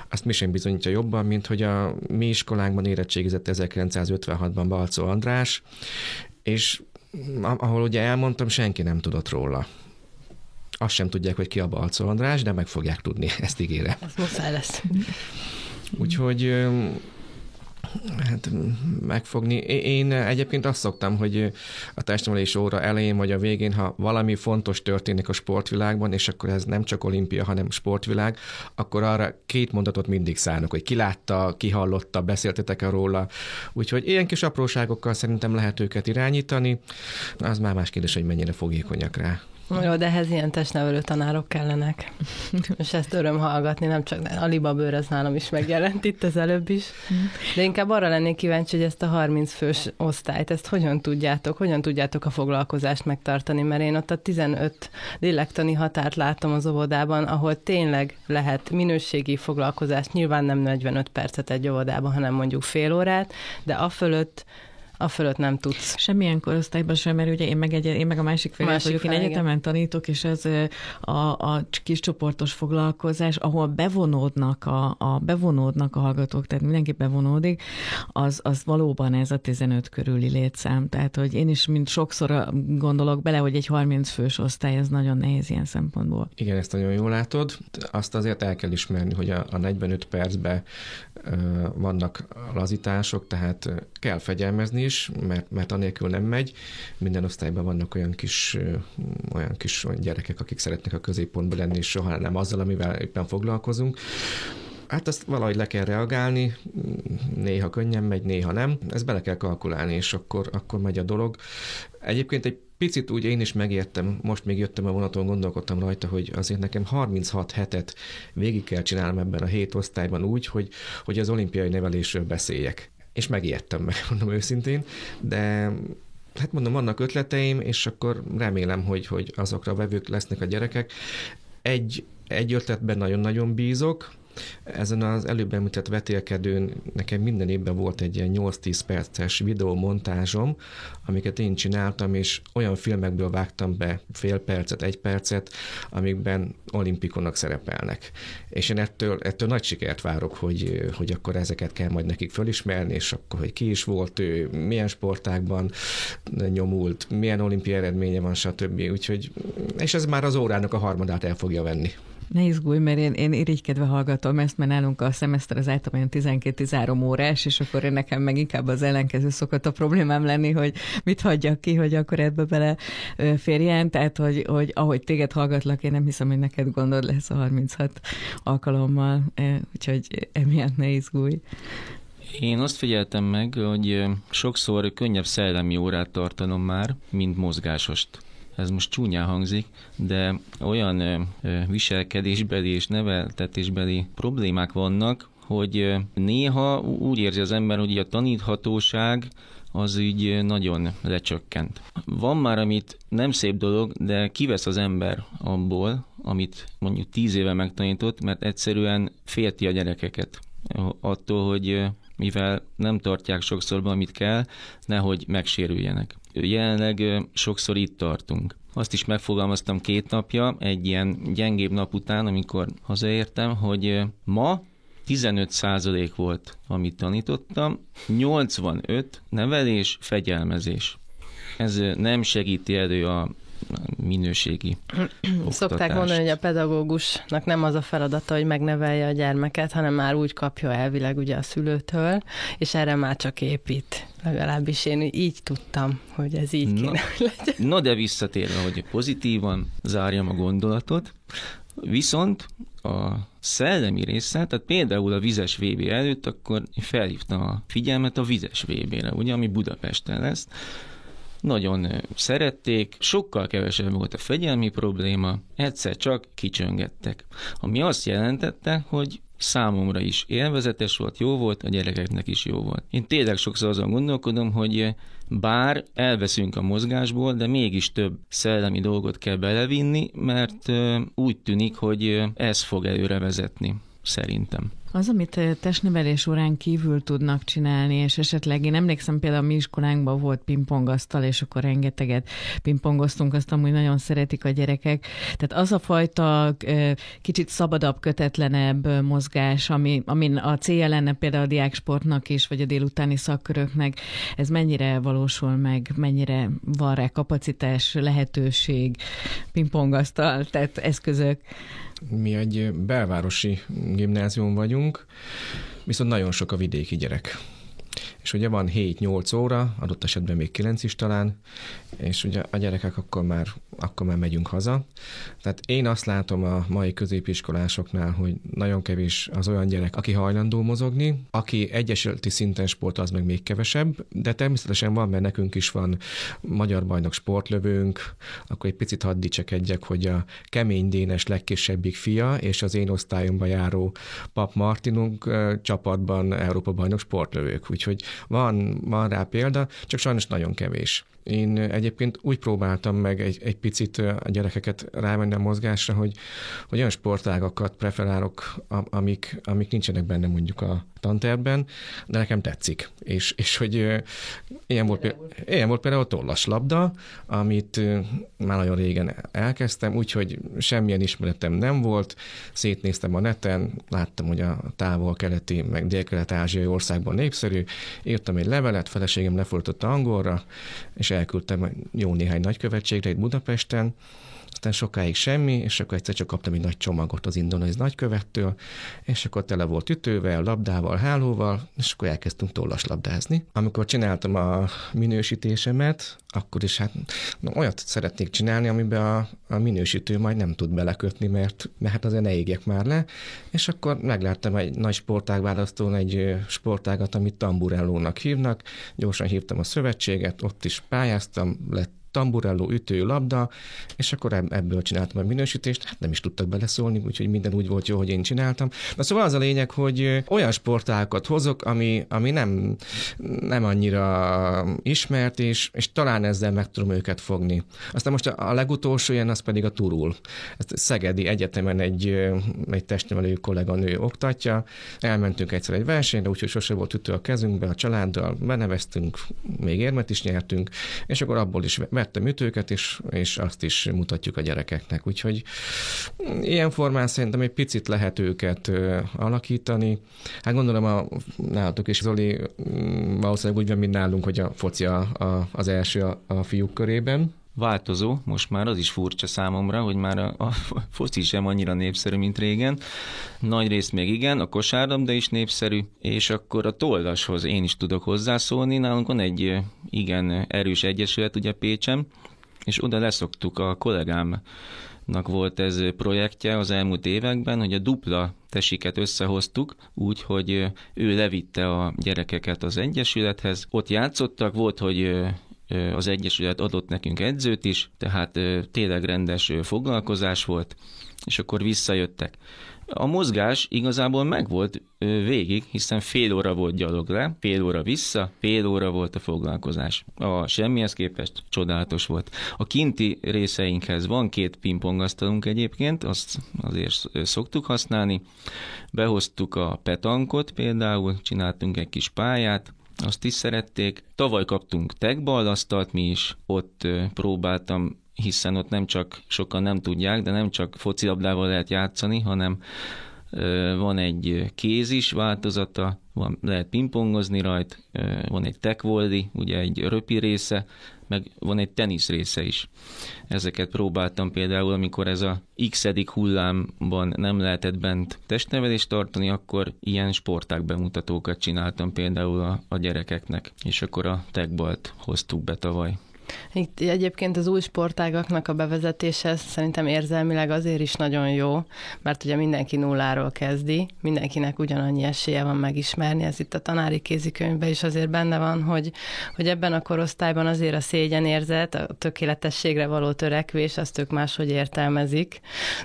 azt mi sem bizonyítja jobban, mint hogy a mi iskolánkban érettség végzett 1956-ban Balcó András, és ahol ugye elmondtam, senki nem tudott róla. Azt sem tudják, hogy ki a Balcó András, de meg fogják tudni, ezt ígérem. Ez muszáj lesz. Úgyhogy Hát megfogni. Én egyébként azt szoktam, hogy a testnevelés óra elején vagy a végén, ha valami fontos történik a sportvilágban, és akkor ez nem csak olimpia, hanem sportvilág, akkor arra két mondatot mindig szállnak, hogy ki látta, ki hallotta, beszéltetek-e róla. Úgyhogy ilyen kis apróságokkal szerintem lehet őket irányítani. Az már más kérdés, hogy mennyire fogékonyak rá. Jó, de ehhez ilyen testnevelő tanárok kellenek. És ezt öröm hallgatni, nem csak a libabőr, az nálam is megjelent itt az előbb is. De inkább arra lennék kíváncsi, hogy ezt a 30 fős osztályt, ezt hogyan tudjátok, hogyan tudjátok a foglalkozást megtartani, mert én ott a 15 lélektani határt látom az óvodában, ahol tényleg lehet minőségi foglalkozást, nyilván nem 45 percet egy óvodában, hanem mondjuk fél órát, de a fölött a fölött nem tudsz. Semmilyen korosztályban sem, mert ugye én meg, egy, én meg a másik fél vagyok, én egyetemen igen. tanítok, és ez a, a kis csoportos foglalkozás, ahol bevonódnak a, a, bevonódnak a hallgatók, tehát mindenki bevonódik, az, az valóban ez a 15 körüli létszám. Tehát, hogy én is mint sokszor gondolok bele, hogy egy 30 fős osztály, ez nagyon nehéz ilyen szempontból. Igen, ezt nagyon jól látod. Azt azért el kell ismerni, hogy a, a 45 percben vannak lazítások, tehát kell fegyelmezni is, mert, mert anélkül nem megy. Minden osztályban vannak olyan kis, olyan kis gyerekek, akik szeretnek a középpontban lenni, és soha nem azzal, amivel éppen foglalkozunk. Hát azt valahogy le kell reagálni, néha könnyen megy, néha nem. Ezt bele kell kalkulálni, és akkor, akkor megy a dolog. Egyébként egy picit úgy én is megértem, most még jöttem a vonaton, gondolkodtam rajta, hogy azért nekem 36 hetet végig kell csinálnom ebben a hét osztályban úgy, hogy, hogy az olimpiai nevelésről beszéljek. És megijedtem meg, mondom őszintén, de hát mondom, vannak ötleteim, és akkor remélem, hogy, hogy azokra vevők lesznek a gyerekek. Egy, egy ötletben nagyon-nagyon bízok, ezen az előbb említett vetélkedőn nekem minden évben volt egy ilyen 8-10 perces videómontázsom, amiket én csináltam, és olyan filmekből vágtam be fél percet, egy percet, amikben olimpikonok szerepelnek. És én ettől, ettől nagy sikert várok, hogy, hogy akkor ezeket kell majd nekik fölismerni, és akkor, hogy ki is volt ő, milyen sportákban nyomult, milyen olimpiai eredménye van, stb. Úgyhogy, és ez már az órának a harmadát el fogja venni. Ne izgulj, mert én, én irigykedve hallgatom ezt, mert nálunk a szemeszter az általában 12-13 órás, és akkor én nekem meg inkább az ellenkező szokott a problémám lenni, hogy mit hagyjak ki, hogy akkor ebbe bele férjen, tehát hogy, hogy ahogy téged hallgatlak, én nem hiszem, hogy neked gondod lesz a 36 alkalommal, úgyhogy emiatt ne izgulj. Én azt figyeltem meg, hogy sokszor könnyebb szellemi órát tartanom már, mint mozgásost ez most csúnyán hangzik, de olyan viselkedésbeli és neveltetésbeli problémák vannak, hogy néha úgy érzi az ember, hogy a taníthatóság az így nagyon lecsökkent. Van már, amit nem szép dolog, de kivesz az ember abból, amit mondjuk tíz éve megtanított, mert egyszerűen félti a gyerekeket attól, hogy mivel nem tartják sokszor be, amit kell, nehogy megsérüljenek. Jelenleg sokszor itt tartunk. Azt is megfogalmaztam két napja, egy ilyen gyengébb nap után, amikor hazaértem, hogy ma 15% volt, amit tanítottam, 85 nevelés, fegyelmezés. Ez nem segíti elő a minőségi Szokták mondani, hogy a pedagógusnak nem az a feladata, hogy megnevelje a gyermeket, hanem már úgy kapja elvileg ugye a szülőtől, és erre már csak épít. Legalábbis én így tudtam, hogy ez így kéne, no, legyen. No, de visszatérve, hogy pozitívan zárjam a gondolatot, viszont a szellemi része, tehát például a vizes VB előtt, akkor felhívtam a figyelmet a vizes VB-re, ugye, ami Budapesten lesz, nagyon szerették, sokkal kevesebb volt a fegyelmi probléma, egyszer csak kicsöngettek. Ami azt jelentette, hogy számomra is élvezetes volt, jó volt, a gyerekeknek is jó volt. Én tényleg sokszor azon gondolkodom, hogy bár elveszünk a mozgásból, de mégis több szellemi dolgot kell belevinni, mert úgy tűnik, hogy ez fog előre vezetni, szerintem. Az, amit testnevelés órán kívül tudnak csinálni, és esetleg én emlékszem például mi iskolánkban volt pingpongasztal, és akkor rengeteget pingpongoztunk, azt amúgy nagyon szeretik a gyerekek. Tehát az a fajta kicsit szabadabb, kötetlenebb mozgás, ami, amin a célja lenne például a diáksportnak is, vagy a délutáni szakköröknek, ez mennyire valósul meg, mennyire van rá kapacitás, lehetőség, pingpongasztal, tehát eszközök. Mi egy belvárosi gimnázium vagyunk, viszont nagyon sok a vidéki gyerek és ugye van 7-8 óra, adott esetben még 9 is talán, és ugye a gyerekek akkor már, akkor már megyünk haza. Tehát én azt látom a mai középiskolásoknál, hogy nagyon kevés az olyan gyerek, aki hajlandó mozogni, aki egyesületi szinten sport, az meg még kevesebb, de természetesen van, mert nekünk is van magyar bajnok sportlövőnk, akkor egy picit hadd dicsekedjek, hogy a kemény Dénes legkisebbik fia, és az én osztályomban járó Pap Martinunk csapatban Európa bajnok sportlövők, úgyhogy van, van rá példa, csak sajnos nagyon kevés. Én egyébként úgy próbáltam meg egy, egy picit a gyerekeket rávenni a mozgásra, hogy, hogy olyan sportágakat preferálok, amik, amik nincsenek benne mondjuk a tanterben, de nekem tetszik. És, és hogy ilyen volt, például, ilyen volt például a tollaslabda, amit már nagyon régen elkezdtem, úgyhogy semmilyen ismeretem nem volt, szétnéztem a neten, láttam, hogy a távol-keleti, meg dél-kelet-ázsiai országban népszerű, írtam egy levelet, feleségem lefordította angolra, és elküldtem jó néhány nagykövetségre itt Budapesten, aztán sokáig semmi, és akkor egyszer csak kaptam egy nagy csomagot az indonéz nagykövettől, és akkor tele volt ütővel, labdával, hálóval, és akkor elkezdtünk tollaslabdázni. Amikor csináltam a minősítésemet, akkor is hát na, olyat szeretnék csinálni, amiben a, a minősítő majd nem tud belekötni, mert, mert hát azért ne égjek már le, és akkor megláttam egy nagy sportágválasztón egy sportágat, amit tamburellónak hívnak, gyorsan hívtam a szövetséget, ott is pályáztam, lett tamburelló, ütő, labda, és akkor ebből csináltam a minősítést, hát nem is tudtak beleszólni, úgyhogy minden úgy volt jó, hogy én csináltam. Na szóval az a lényeg, hogy olyan sportákat hozok, ami, ami nem, nem annyira ismert, és, és talán ezzel meg tudom őket fogni. Aztán most a, legutolsó ilyen, az pedig a turul. Ezt Szegedi Egyetemen egy, egy testnevelő kolléganő oktatja. Elmentünk egyszer egy versenyre, úgyhogy sose volt ütő a kezünkbe, a családdal beneveztünk, még érmet is nyertünk, és akkor abból is vettem ütőket, és, és azt is mutatjuk a gyerekeknek. Úgyhogy ilyen formán szerintem egy picit lehet őket alakítani. Hát gondolom a, nálatok is, Zoli, mm, valószínűleg úgy van, mint nálunk, hogy a foci a, a, az első a, a fiúk körében változó, most már az is furcsa számomra, hogy már a, a foci sem annyira népszerű, mint régen. Nagy részt még igen, a kosárlabda is népszerű, és akkor a toldashoz én is tudok hozzászólni. Nálunk van egy igen erős egyesület, ugye Pécsem, és oda leszoktuk a kollégámnak volt ez projektje az elmúlt években, hogy a dupla tesiket összehoztuk, úgy, hogy ő levitte a gyerekeket az Egyesülethez. Ott játszottak, volt, hogy az Egyesület adott nekünk edzőt is, tehát tényleg rendes foglalkozás volt, és akkor visszajöttek. A mozgás igazából megvolt végig, hiszen fél óra volt gyalog le, fél óra vissza, fél óra volt a foglalkozás. A semmihez képest csodálatos volt. A kinti részeinkhez van két pingpongasztalunk egyébként, azt azért szoktuk használni. Behoztuk a petankot például, csináltunk egy kis pályát, azt is szerették. Tavaly kaptunk tekballasztalt mi is, ott próbáltam hiszen ott nem csak sokan nem tudják, de nem csak focilabdával lehet játszani, hanem van egy kéz is változata, van, lehet pingpongozni rajt, van egy tekvoldi, ugye egy röpi része, meg van egy tenisz része is. Ezeket próbáltam például, amikor ez a x hullámban nem lehetett bent testnevelést tartani, akkor ilyen sporták bemutatókat csináltam például a, a gyerekeknek, és akkor a tekbalt hoztuk be tavaly. Itt egyébként az új sportágaknak a bevezetése szerintem érzelmileg azért is nagyon jó, mert ugye mindenki nulláról kezdi, mindenkinek ugyanannyi esélye van megismerni, ez itt a tanári kézikönyvben is azért benne van, hogy, hogy ebben a korosztályban azért a szégyenérzet, a tökéletességre való törekvés, azt ők máshogy értelmezik,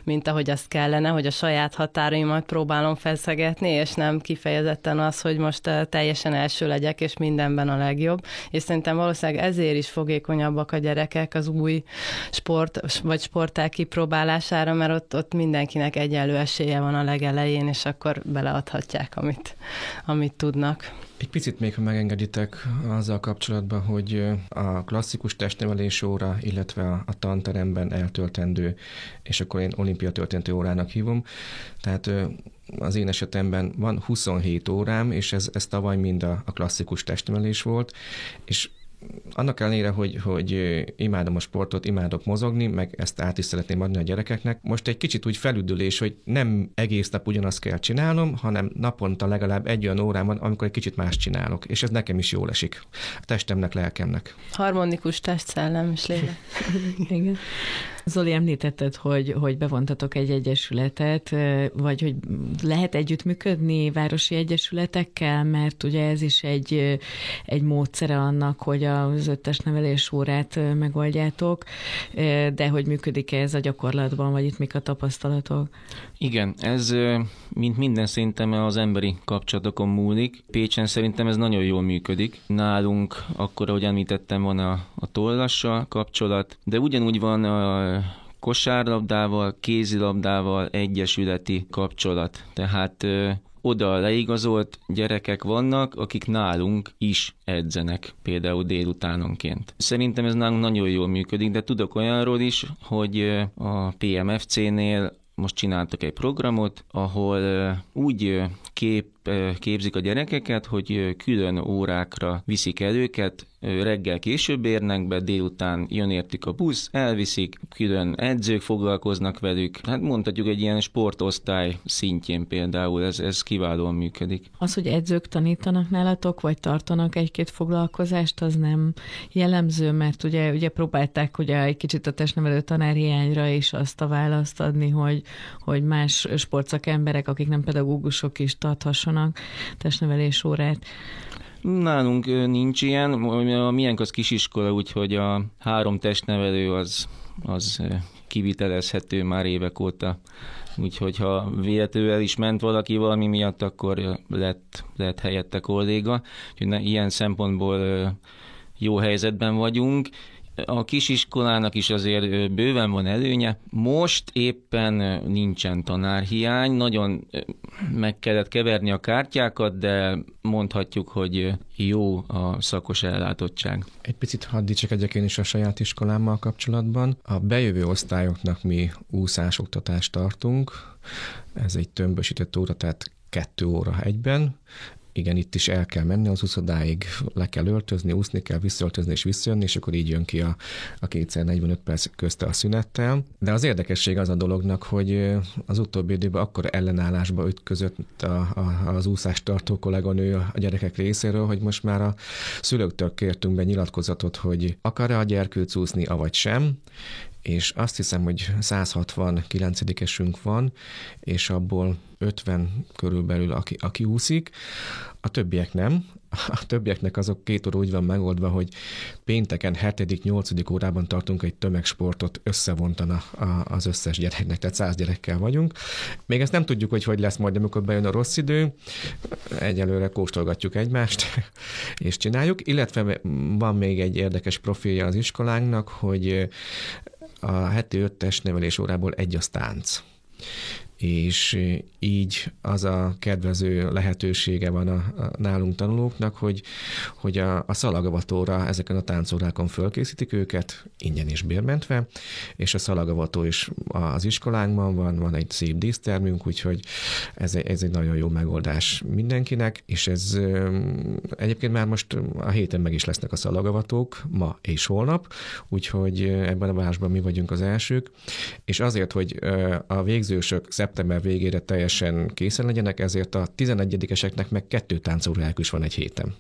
mint ahogy azt kellene, hogy a saját határaimat próbálom feszegetni, és nem kifejezetten az, hogy most teljesen első legyek, és mindenben a legjobb. És szerintem valószínűleg ezért is fogékony hatékonyabbak a gyerekek az új sport vagy sporták kipróbálására, mert ott, ott mindenkinek egyenlő esélye van a legelején, és akkor beleadhatják, amit, amit tudnak. Egy picit még, ha megengeditek azzal kapcsolatban, hogy a klasszikus testnevelés óra, illetve a, tanteremben eltöltendő, és akkor én olimpia történető órának hívom. Tehát az én esetemben van 27 órám, és ez, ez tavaly mind a, a klasszikus testnevelés volt, és annak ellenére, hogy, hogy imádom a sportot, imádok mozogni, meg ezt át is szeretném adni a gyerekeknek, most egy kicsit úgy felüdülés, hogy nem egész nap ugyanazt kell csinálnom, hanem naponta legalább egy olyan órám van, amikor egy kicsit más csinálok, és ez nekem is jól esik. A testemnek, lelkemnek. Harmonikus test, szellem és lélek. Igen. Zoli, említetted, hogy, hogy bevontatok egy egyesületet, vagy hogy lehet együttműködni városi egyesületekkel, mert ugye ez is egy, egy módszere annak, hogy az öttes nevelés órát megoldjátok, de hogy működik-e ez a gyakorlatban, vagy itt mik a tapasztalatok? Igen, ez mint minden szerintem az emberi kapcsolatokon múlik. Pécsen szerintem ez nagyon jól működik. Nálunk akkor, ahogy említettem, van a, a tollassal kapcsolat, de ugyanúgy van a kosárlabdával, kézilabdával egyesületi kapcsolat. Tehát oda leigazolt gyerekek vannak, akik nálunk is edzenek, például délutánonként. Szerintem ez nálunk nagyon jól működik, de tudok olyanról is, hogy a PMFC-nél most csináltak egy programot, ahol úgy kép, képzik a gyerekeket, hogy külön órákra viszik el őket, reggel később érnek be, délután jön értük a busz, elviszik, külön edzők foglalkoznak velük. Hát mondhatjuk egy ilyen sportosztály szintjén például, ez, ez kiválóan működik. Az, hogy edzők tanítanak nálatok, vagy tartanak egy-két foglalkozást, az nem jellemző, mert ugye, ugye próbálták ugye egy kicsit a testnevelő tanárhiányra is azt a választ adni, hogy, hogy más sportszakemberek, akik nem pedagógusok is tarthassanak testnevelés órát. Nálunk nincs ilyen, a miénk az kisiskola, úgyhogy a három testnevelő az, az kivitelezhető már évek óta. Úgyhogy ha véletlenül is ment valaki valami miatt, akkor lett, lett helyette kolléga. Úgyhogy ne, ilyen szempontból jó helyzetben vagyunk a kisiskolának is azért bőven van előnye. Most éppen nincsen tanárhiány, nagyon meg kellett keverni a kártyákat, de mondhatjuk, hogy jó a szakos ellátottság. Egy picit hadd dicsekedjek én is a saját iskolámmal kapcsolatban. A bejövő osztályoknak mi úszásoktatást tartunk. Ez egy tömbösített óra, tehát kettő óra egyben igen, itt is el kell menni az úszodáig, le kell öltözni, úszni kell, visszaöltözni és visszajönni, és akkor így jön ki a, a 245 perc közte a szünettel. De az érdekesség az a dolognak, hogy az utóbbi időben akkor ellenállásba ütközött a, a, az úszást tartó kolléganő a gyerekek részéről, hogy most már a szülőktől kértünk be nyilatkozatot, hogy akar-e a gyerkőc úszni, avagy sem, és azt hiszem, hogy 169-esünk van, és abból 50 körülbelül, aki, aki úszik, a többiek nem. A többieknek azok két óra úgy van megoldva, hogy pénteken 7.-8. órában tartunk egy tömegsportot összevontan a, az összes gyereknek, tehát 100 gyerekkel vagyunk. Még ezt nem tudjuk, hogy hogy lesz majd, amikor bejön a rossz idő. Egyelőre kóstolgatjuk egymást, és csináljuk. Illetve van még egy érdekes profilja az iskolánknak, hogy a heti öttes nevelés órából egy az tánc és így az a kedvező lehetősége van a, a nálunk tanulóknak, hogy, hogy a, a szalagavatóra ezeken a táncórákon fölkészítik őket, ingyen és bérmentve, és a szalagavató is az iskolánkban van, van egy szép dísztermünk, úgyhogy ez, ez egy nagyon jó megoldás mindenkinek, és ez egyébként már most a héten meg is lesznek a szalagavatók, ma és holnap, úgyhogy ebben a városban mi vagyunk az elsők, és azért, hogy a végzősök szeptember végére teljesen készen legyenek, ezért a 11-eseknek meg kettő táncórájuk is van egy héten.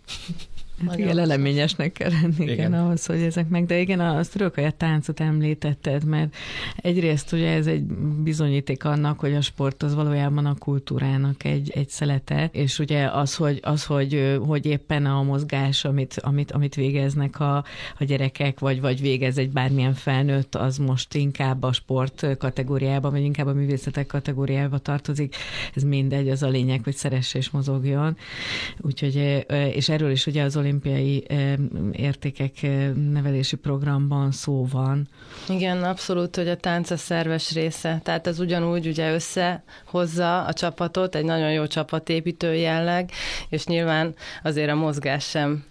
Hát igen, leleményesnek kell lenni, igen. igen, ahhoz, hogy ezek meg. De igen, azt tudok, hogy a táncot említetted, mert egyrészt ugye ez egy bizonyíték annak, hogy a sport az valójában a kultúrának egy, egy szelete, és ugye az, hogy, az, hogy, hogy éppen a mozgás, amit, amit, amit végeznek a, a gyerekek, vagy, vagy végez egy bármilyen felnőtt, az most inkább a sport kategóriába, vagy inkább a művészetek kategóriába tartozik. Ez mindegy, az a lényeg, hogy szeresse és mozogjon. Úgyhogy, és erről is ugye az olimpiai értékek nevelési programban szó van. Igen, abszolút, hogy a tánc a szerves része. Tehát ez ugyanúgy ugye összehozza a csapatot, egy nagyon jó csapatépítő jelleg, és nyilván azért a mozgás sem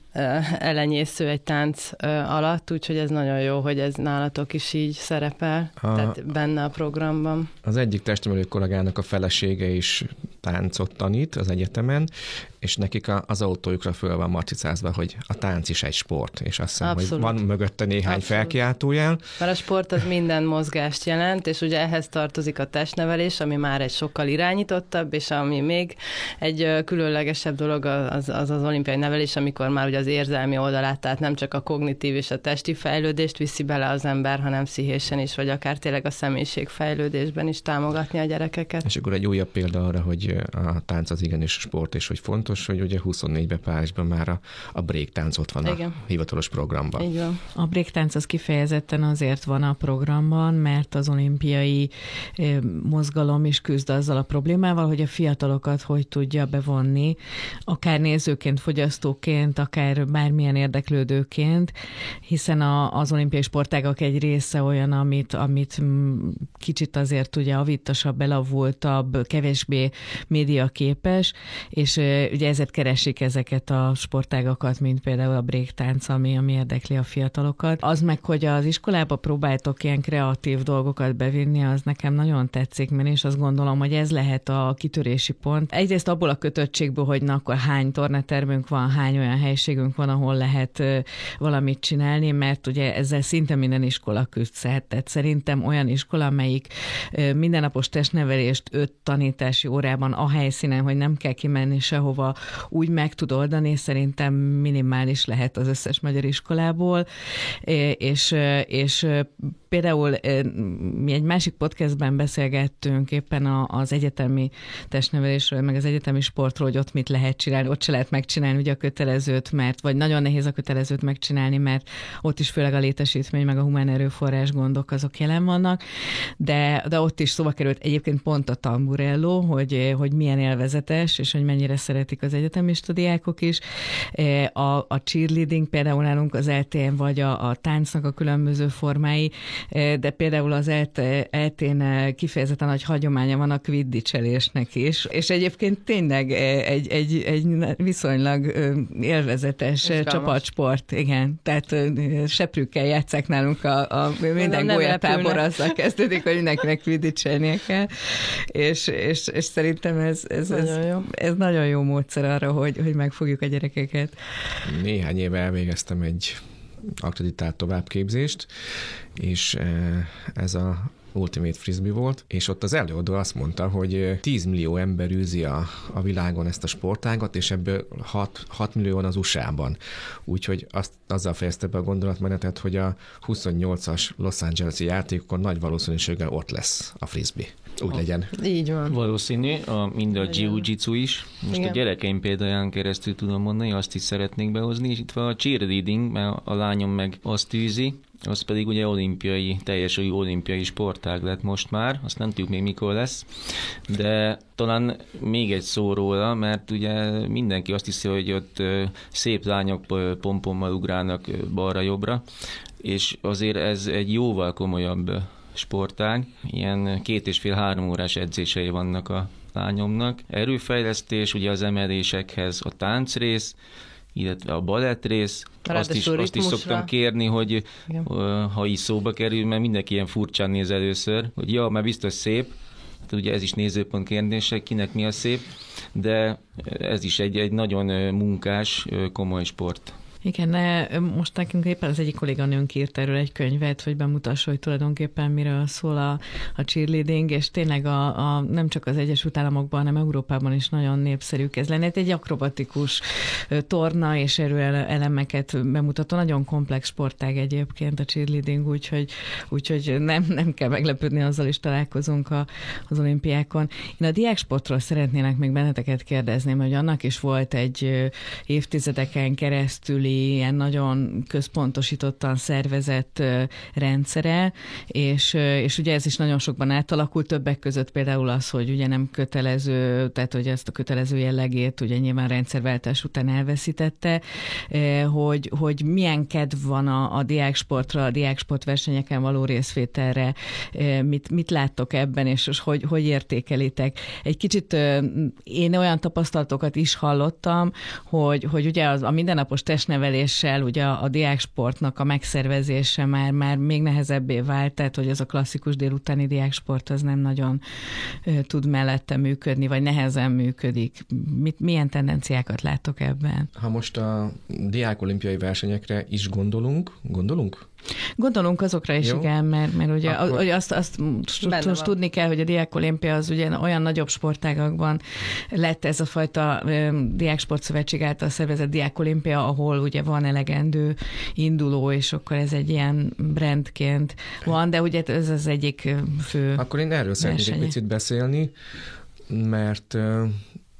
elenyésző egy tánc alatt, úgyhogy ez nagyon jó, hogy ez nálatok is így szerepel, a, tehát benne a programban. Az egyik testnevelő kollégának a felesége is táncot tanít az egyetemen, és nekik az autójukra föl van marcicázva, hogy a tánc is egy sport, és azt hiszem, Abszolút. hogy van mögötte néhány Abszolút. felkiáltójel. Mert a sport az minden mozgást jelent, és ugye ehhez tartozik a testnevelés, ami már egy sokkal irányítottabb, és ami még egy különlegesebb dolog az az, az olimpiai nevelés, amikor már ugye az érzelmi oldalát, tehát nem csak a kognitív és a testi fejlődést viszi bele az ember, hanem pszichésen is, vagy akár tényleg a személyiségfejlődésben is támogatni a gyerekeket. És akkor egy újabb példa arra, hogy a tánc az igenis sport, és hogy fontos, hogy ugye 24-ben Párizsban már a, a break tánc ott van Igen. a hivatalos programban. Így van. A break tánc az kifejezetten azért van a programban, mert az olimpiai mozgalom is küzd azzal a problémával, hogy a fiatalokat hogy tudja bevonni, akár nézőként, fogyasztóként, akár bármilyen érdeklődőként, hiszen a, az olimpiai sportágak egy része olyan, amit, amit kicsit azért ugye avittasabb, elavultabb, kevésbé médiaképes, és ugye ezért keresik ezeket a sportágakat, mint például a breaktánc, ami, ami érdekli a fiatalokat. Az meg, hogy az iskolába próbáltok ilyen kreatív dolgokat bevinni, az nekem nagyon tetszik, mert és azt gondolom, hogy ez lehet a kitörési pont. Egyrészt abból a kötöttségből, hogy na akkor hány tornatermünk van, hány olyan helységünk van, ahol lehet valamit csinálni, mert ugye ezzel szinte minden iskola küzd. Tehát szerintem olyan iskola, amelyik mindennapos testnevelést öt tanítási órában a helyszínen, hogy nem kell kimenni sehova, úgy meg tud oldani, szerintem minimális lehet az összes magyar iskolából, és, és például mi egy másik podcastben beszélgettünk éppen az egyetemi testnevelésről, meg az egyetemi sportról, hogy ott mit lehet csinálni, ott se lehet megcsinálni ugye a kötelezőt, mert vagy nagyon nehéz a kötelezőt megcsinálni, mert ott is főleg a létesítmény, meg a humán erőforrás gondok azok jelen vannak, de, de ott is szóba került egyébként pont a tamburello, hogy, hogy milyen élvezetes, és hogy mennyire szeretik az egyetemi diákok is. A, a cheerleading például nálunk az LTN vagy a, a táncnak a különböző formái, de például az eltén kifejezetten nagy hagyománya van a kviddicselésnek is, és egyébként tényleg egy, egy, egy viszonylag élvezetes csapatsport, igen. Tehát seprűkkel játszák nálunk a, a minden golyatábor azzal kezdődik, hogy mindenkinek kviddicselnie kell, és, és, és szerintem ez, ez, ez, nagyon jó. ez nagyon jó módszer arra, hogy, hogy megfogjuk a gyerekeket. Néhány éve elvégeztem egy akreditált továbbképzést, és eh, ez a Ultimate Frisbee volt, és ott az előadó azt mondta, hogy 10 millió ember űzi a, a világon ezt a sportágat, és ebből 6, 6 millió van az USA-ban. Úgyhogy azt, azzal fejezte be a gondolatmenetet, hogy a 28-as Los Angeles-i játékokon nagy valószínűséggel ott lesz a frisbee. Úgy legyen. Így van. Valószínű, a, mind a jiu-jitsu is. Most Igen. a gyerekeim példáján keresztül tudom mondani, azt is szeretnék behozni, és itt van a cheerleading, mert a lányom meg azt tűzi, az pedig ugye olimpiai, teljes új olimpiai sportág lett most már, azt nem tudjuk még mikor lesz, de talán még egy szó róla, mert ugye mindenki azt hiszi, hogy ott szép lányok pompommal ugrálnak balra-jobbra, és azért ez egy jóval komolyabb sportág, ilyen két és fél-három órás edzései vannak a lányomnak. Erőfejlesztés, ugye az emelésekhez a táncrész, illetve a balett rész, azt is, azt is szoktam kérni, hogy Igen. ha is szóba kerül, mert mindenki ilyen furcsán néz először, hogy ja, mert biztos szép, hát ugye ez is nézőpont kérdése, kinek mi a szép, de ez is egy, egy nagyon munkás, komoly sport. Igen, most nekünk éppen az egyik kolléganőnk írt erről egy könyvet, hogy bemutassa, hogy tulajdonképpen miről szól a, a cheerleading, és tényleg a, a, nem csak az Egyesült Államokban, hanem Európában is nagyon népszerű ez lenne. Egy akrobatikus torna és erőelemeket bemutató, nagyon komplex sportág egyébként a cheerleading, úgyhogy, úgyhogy nem, nem kell meglepődni, azzal is találkozunk a, az olimpiákon. Én a diáksportról szeretnének még benneteket kérdezni, hogy annak is volt egy évtizedeken keresztüli ilyen nagyon központosítottan szervezett rendszere, és, és ugye ez is nagyon sokban átalakult, többek között például az, hogy ugye nem kötelező, tehát hogy ezt a kötelező jellegét ugye nyilván rendszerváltás után elveszítette, hogy, hogy milyen kedv van a, a diáksportra, a diáksport versenyeken való részvételre, mit, mit láttok ebben, és, és hogy, hogy értékelitek. Egy kicsit én olyan tapasztalatokat is hallottam, hogy, hogy ugye az, a mindennapos testnevelés neveléssel ugye a, a diáksportnak a megszervezése már, már még nehezebbé vált, tehát hogy az a klasszikus délutáni diáksport az nem nagyon ö, tud mellette működni, vagy nehezen működik. Mit, milyen tendenciákat látok ebben? Ha most a diák olimpiai versenyekre is gondolunk, gondolunk? Gondolunk azokra is, Jó. igen, mert, mert ugye Akkor... azt, azt most tudni kell, hogy a Diák Olimpia az ugye olyan nagyobb sportágakban lett ez a fajta Diáksportszövetség által szervezett Diák Olimpia, ahol ugye van elegendő induló, és akkor ez egy ilyen brandként van, de ugye ez az egyik fő Akkor én erről szeretnék egy picit beszélni, mert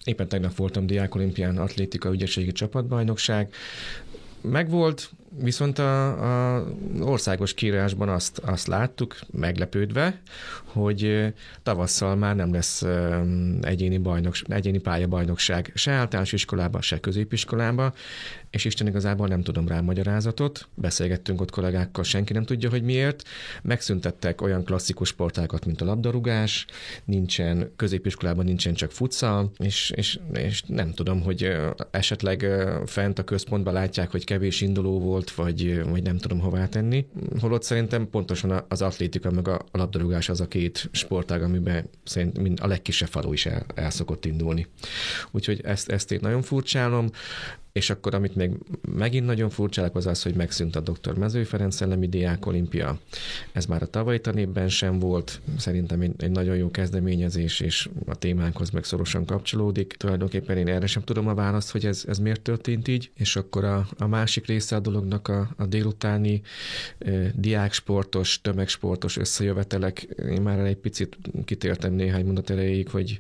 éppen tegnap voltam Diák Olimpián atlétika ügyességi csapatbajnokság, megvolt, Viszont a, országos kiírásban azt, azt láttuk, meglepődve, hogy tavasszal már nem lesz egyéni, bajnok, egyéni pályabajnokság se általános iskolában, se középiskolában, és Isten igazából nem tudom rá magyarázatot. Beszélgettünk ott kollégákkal, senki nem tudja, hogy miért. Megszüntettek olyan klasszikus sportákat, mint a labdarúgás, nincsen, középiskolában nincsen csak futsal, és, és, és nem tudom, hogy esetleg fent a központban látják, hogy kevés induló volt, vagy, vagy nem tudom hová tenni. Holott szerintem pontosan az atlétika meg a labdarúgás az a két sportág, amiben szerintem a legkisebb falu is el, el szokott indulni. Úgyhogy ezt, ezt én nagyon furcsálom. És akkor, amit még megint nagyon furcsálak, az az, hogy megszűnt a dr. Mezői Ferenc Szellemi Diák Olimpia. Ez már a tavalyi tanévben sem volt. Szerintem egy nagyon jó kezdeményezés, és a témánkhoz meg szorosan kapcsolódik. Tulajdonképpen én erre sem tudom a választ, hogy ez, ez miért történt így. És akkor a, a másik része a dolognak a, a délutáni e, diáksportos, tömegsportos összejövetelek. Én már egy picit kitértem néhány mondat erejéig, hogy,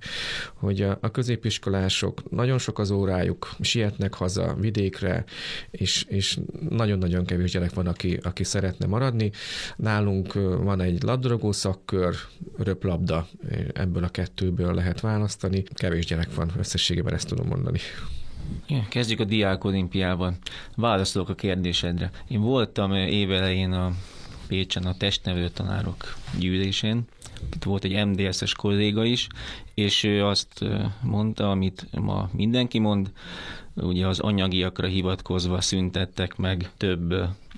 hogy a, a középiskolások, nagyon sok az órájuk, sietnek haza, vidékre, és, és nagyon-nagyon kevés gyerek van, aki, aki szeretne maradni. Nálunk van egy labdarúgó szakkör, röplabda, ebből a kettőből lehet választani. Kevés gyerek van, összességében ezt tudom mondani. Kezdjük a Diák Olimpiával. Válaszolok a kérdésedre. Én voltam évelején a Pécsen a testnevelő tanárok gyűlésén, itt volt egy MDS-es kolléga is, és ő azt mondta, amit ma mindenki mond, ugye az anyagiakra hivatkozva szüntettek meg több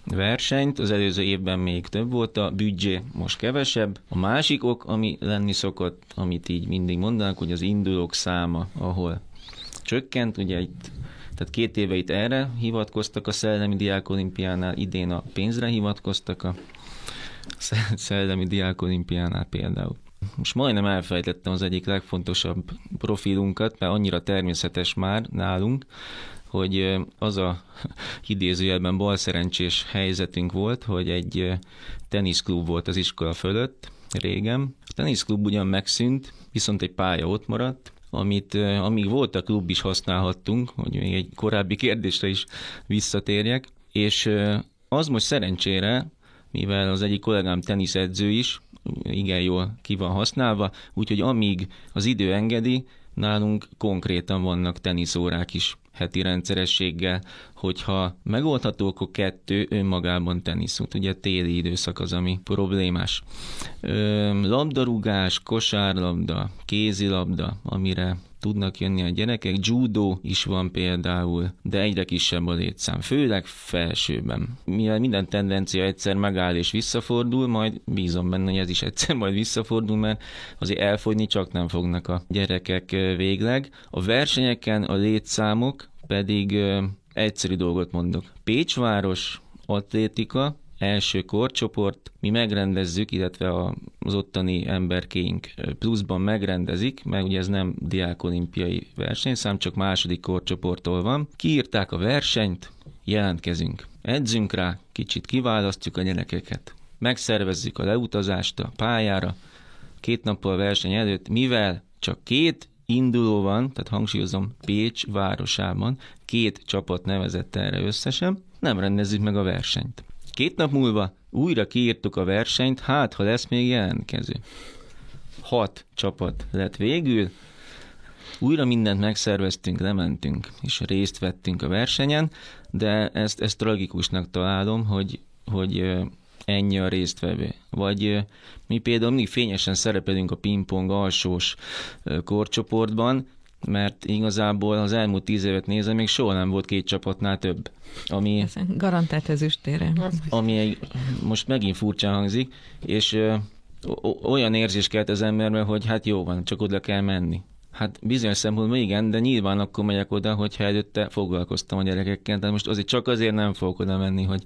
versenyt, az előző évben még több volt a büdzsé, most kevesebb. A másik ok, ami lenni szokott, amit így mindig mondanak, hogy az indulók száma, ahol csökkent, ugye itt tehát két éve itt erre hivatkoztak a Szellemi Diák Olimpiánál, idén a pénzre hivatkoztak a Szellemi Diák Olimpiánál például. Most majdnem elfelejtettem az egyik legfontosabb profilunkat, mert annyira természetes már nálunk, hogy az a idézőjelben balszerencsés helyzetünk volt, hogy egy teniszklub volt az iskola fölött régen. A teniszklub ugyan megszűnt, viszont egy pálya ott maradt, amit amíg volt a klub is használhattunk, hogy még egy korábbi kérdésre is visszatérjek, és az most szerencsére, mivel az egyik kollégám teniszedző is, igen jól ki van használva, úgyhogy amíg az idő engedi, nálunk konkrétan vannak teniszórák is heti rendszerességgel, hogyha megoldható, akkor kettő önmagában teniszút. Ugye téli időszak az, ami problémás. Ö, labdarúgás, kosárlabda, kézilabda, amire tudnak jönni a gyerekek. Judo is van például, de egyre kisebb a létszám, főleg felsőben. Mivel minden tendencia egyszer megáll és visszafordul, majd bízom benne, hogy ez is egyszer majd visszafordul, mert azért elfogyni csak nem fognak a gyerekek végleg. A versenyeken a létszámok pedig egyszerű dolgot mondok. Pécsváros atlétika, első korcsoport, mi megrendezzük, illetve az ottani emberkéink pluszban megrendezik, mert ugye ez nem diákolimpiai versenyszám, csak második korcsoporttól van. Kiírták a versenyt, jelentkezünk. Edzünk rá, kicsit kiválasztjuk a gyerekeket, megszervezzük a leutazást a pályára, két nappal a verseny előtt, mivel csak két induló van, tehát hangsúlyozom, Pécs városában, két csapat nevezett erre összesen, nem rendezzük meg a versenyt. Két nap múlva újra kiírtuk a versenyt, hát ha lesz még jelentkező. Hat csapat lett végül, újra mindent megszerveztünk, lementünk, és részt vettünk a versenyen, de ezt, ezt tragikusnak találom, hogy, hogy ennyi a résztvevő. Vagy mi például mindig fényesen szerepelünk a pingpong alsós korcsoportban, mert igazából az elmúlt tíz évet nézve még soha nem volt két csapatnál több. Ami, Ez garantált ezüstére. Ami egy, most megint furcsa hangzik, és ö, olyan érzés kelt az emberben, hogy hát jó van, csak oda kell menni. Hát bizonyos szempontból igen, de nyilván akkor megyek oda, hogyha előtte foglalkoztam a gyerekekkel, de most azért csak azért nem fogok oda menni, hogy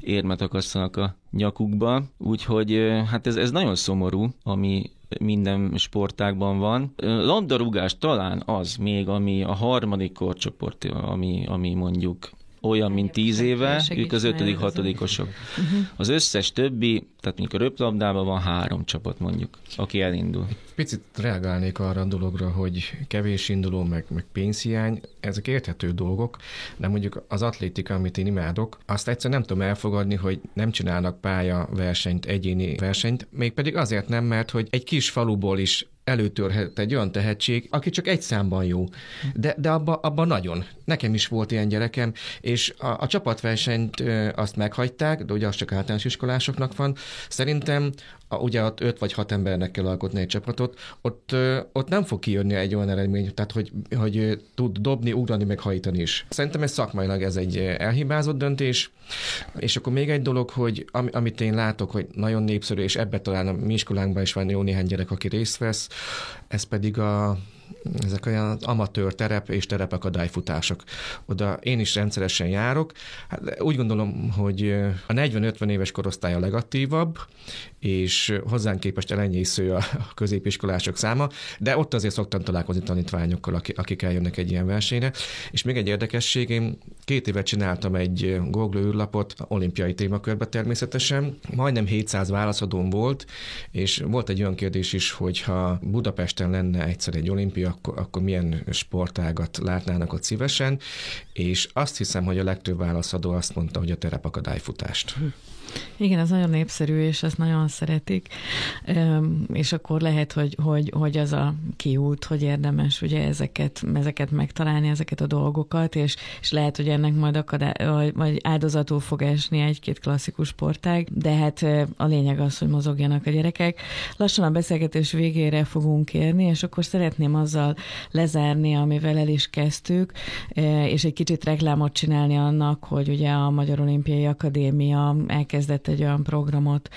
érmet akasszanak a nyakukba, úgyhogy hát ez, ez nagyon szomorú, ami minden sportágban van. Labdarúgás talán az még, ami a harmadik korcsoport, ami, ami mondjuk olyan, mint tíz éve, ők az ötödik, hatodikosok. Uh-huh. Az összes többi, tehát mondjuk a röplabdában van három csapat mondjuk, aki elindul. Picit reagálnék arra a dologra, hogy kevés induló, meg, meg pénzhiány, ezek érthető dolgok, de mondjuk az atlétika, amit én imádok, azt egyszer nem tudom elfogadni, hogy nem csinálnak pálya versenyt, egyéni versenyt, mégpedig azért nem, mert hogy egy kis faluból is előtörhet egy olyan tehetség, aki csak egy számban jó, de, de abban abba nagyon. Nekem is volt ilyen gyerekem, és a, a csapatversenyt azt meghagyták, de ugye az csak általános iskolásoknak van. Szerintem a, ugye ott öt vagy hat embernek kell alkotni egy csapatot, ott, ott nem fog kijönni egy olyan eredmény, tehát hogy, hogy tud dobni, ugrani, meg hajtani is. Szerintem ez szakmailag ez egy elhibázott döntés, és akkor még egy dolog, hogy am, amit én látok, hogy nagyon népszerű, és ebbe talán a mi iskolánkban is van jó néhány gyerek, aki részt vesz, ez pedig a ezek olyan amatőr terep és terepakadályfutások. Oda én is rendszeresen járok. Hát úgy gondolom, hogy a 40-50 éves korosztály a legatívabb, és hozzánk képest elenyésző a középiskolások száma, de ott azért szoktam találkozni tanítványokkal, akik eljönnek egy ilyen versenyre. És még egy érdekesség, én két évet csináltam egy Google űrlapot, olimpiai témakörbe természetesen. Majdnem 700 válaszadóm volt, és volt egy olyan kérdés is, hogy ha Budapesten lenne egyszer egy olimpia, akkor, akkor milyen sportágat látnának ott szívesen, és azt hiszem, hogy a legtöbb válaszadó azt mondta, hogy a terepakadályfutást. Igen, ez nagyon népszerű, és ezt nagyon szeretik, és akkor lehet, hogy, hogy, hogy az a kiút, hogy érdemes ugye ezeket, ezeket megtalálni, ezeket a dolgokat, és, és lehet, hogy ennek majd akadály, vagy, áldozatul fog esni egy-két klasszikus sportág, de hát a lényeg az, hogy mozogjanak a gyerekek. Lassan a beszélgetés végére fogunk érni, és akkor szeretném azzal lezárni, amivel el is kezdtük, és egy kicsit reklámot csinálni annak, hogy ugye a Magyar Olimpiai Akadémia elkezdett egy olyan programot,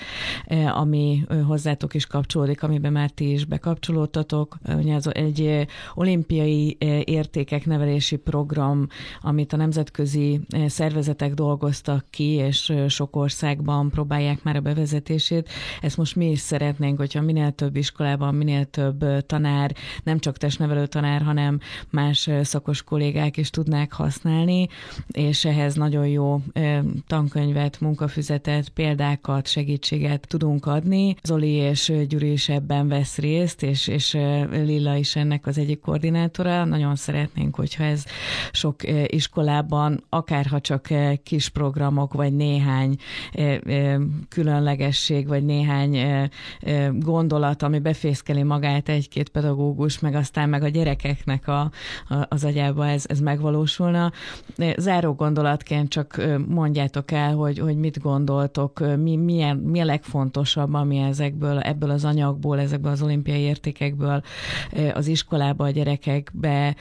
ami hozzátok is kapcsolódik, amiben már ti is bekapcsolódtatok. Ugye az egy olimpiai értékek nevelési program, amit a nemzetközi szervezetek dolgoztak ki, és sok országban próbálják már a bevezetését. Ezt most mi is szeretnénk, hogyha minél több iskolában, minél több tanár, nem csak testnevelő tanár, hanem más szakos kollégák is tudnák használni, és ehhez nagyon jó tankönyvet, munkafüzetet, példákat, segítséget tudunk adni. Zoli és Gyuri is ebben vesz részt, és, és Lilla is ennek az egyik koordinátora. Nagyon szeretnénk, hogyha ez sok iskolában, akárha csak kis programok, vagy néhány különlegesség, vagy néhány gondolat, ami befészkeli magát egy-két pedagógus, meg aztán meg a gyerekeknek a, a, az agyába ez, ez megvalósulna. Záró gondolatként csak mondjátok el, hogy, hogy mit gondoltok, mi, milyen, mi a legfontosabb, ami ezekből, ebből az anyagból, ezekből az olimpiai értékekből az iskolába, a gyerekekbe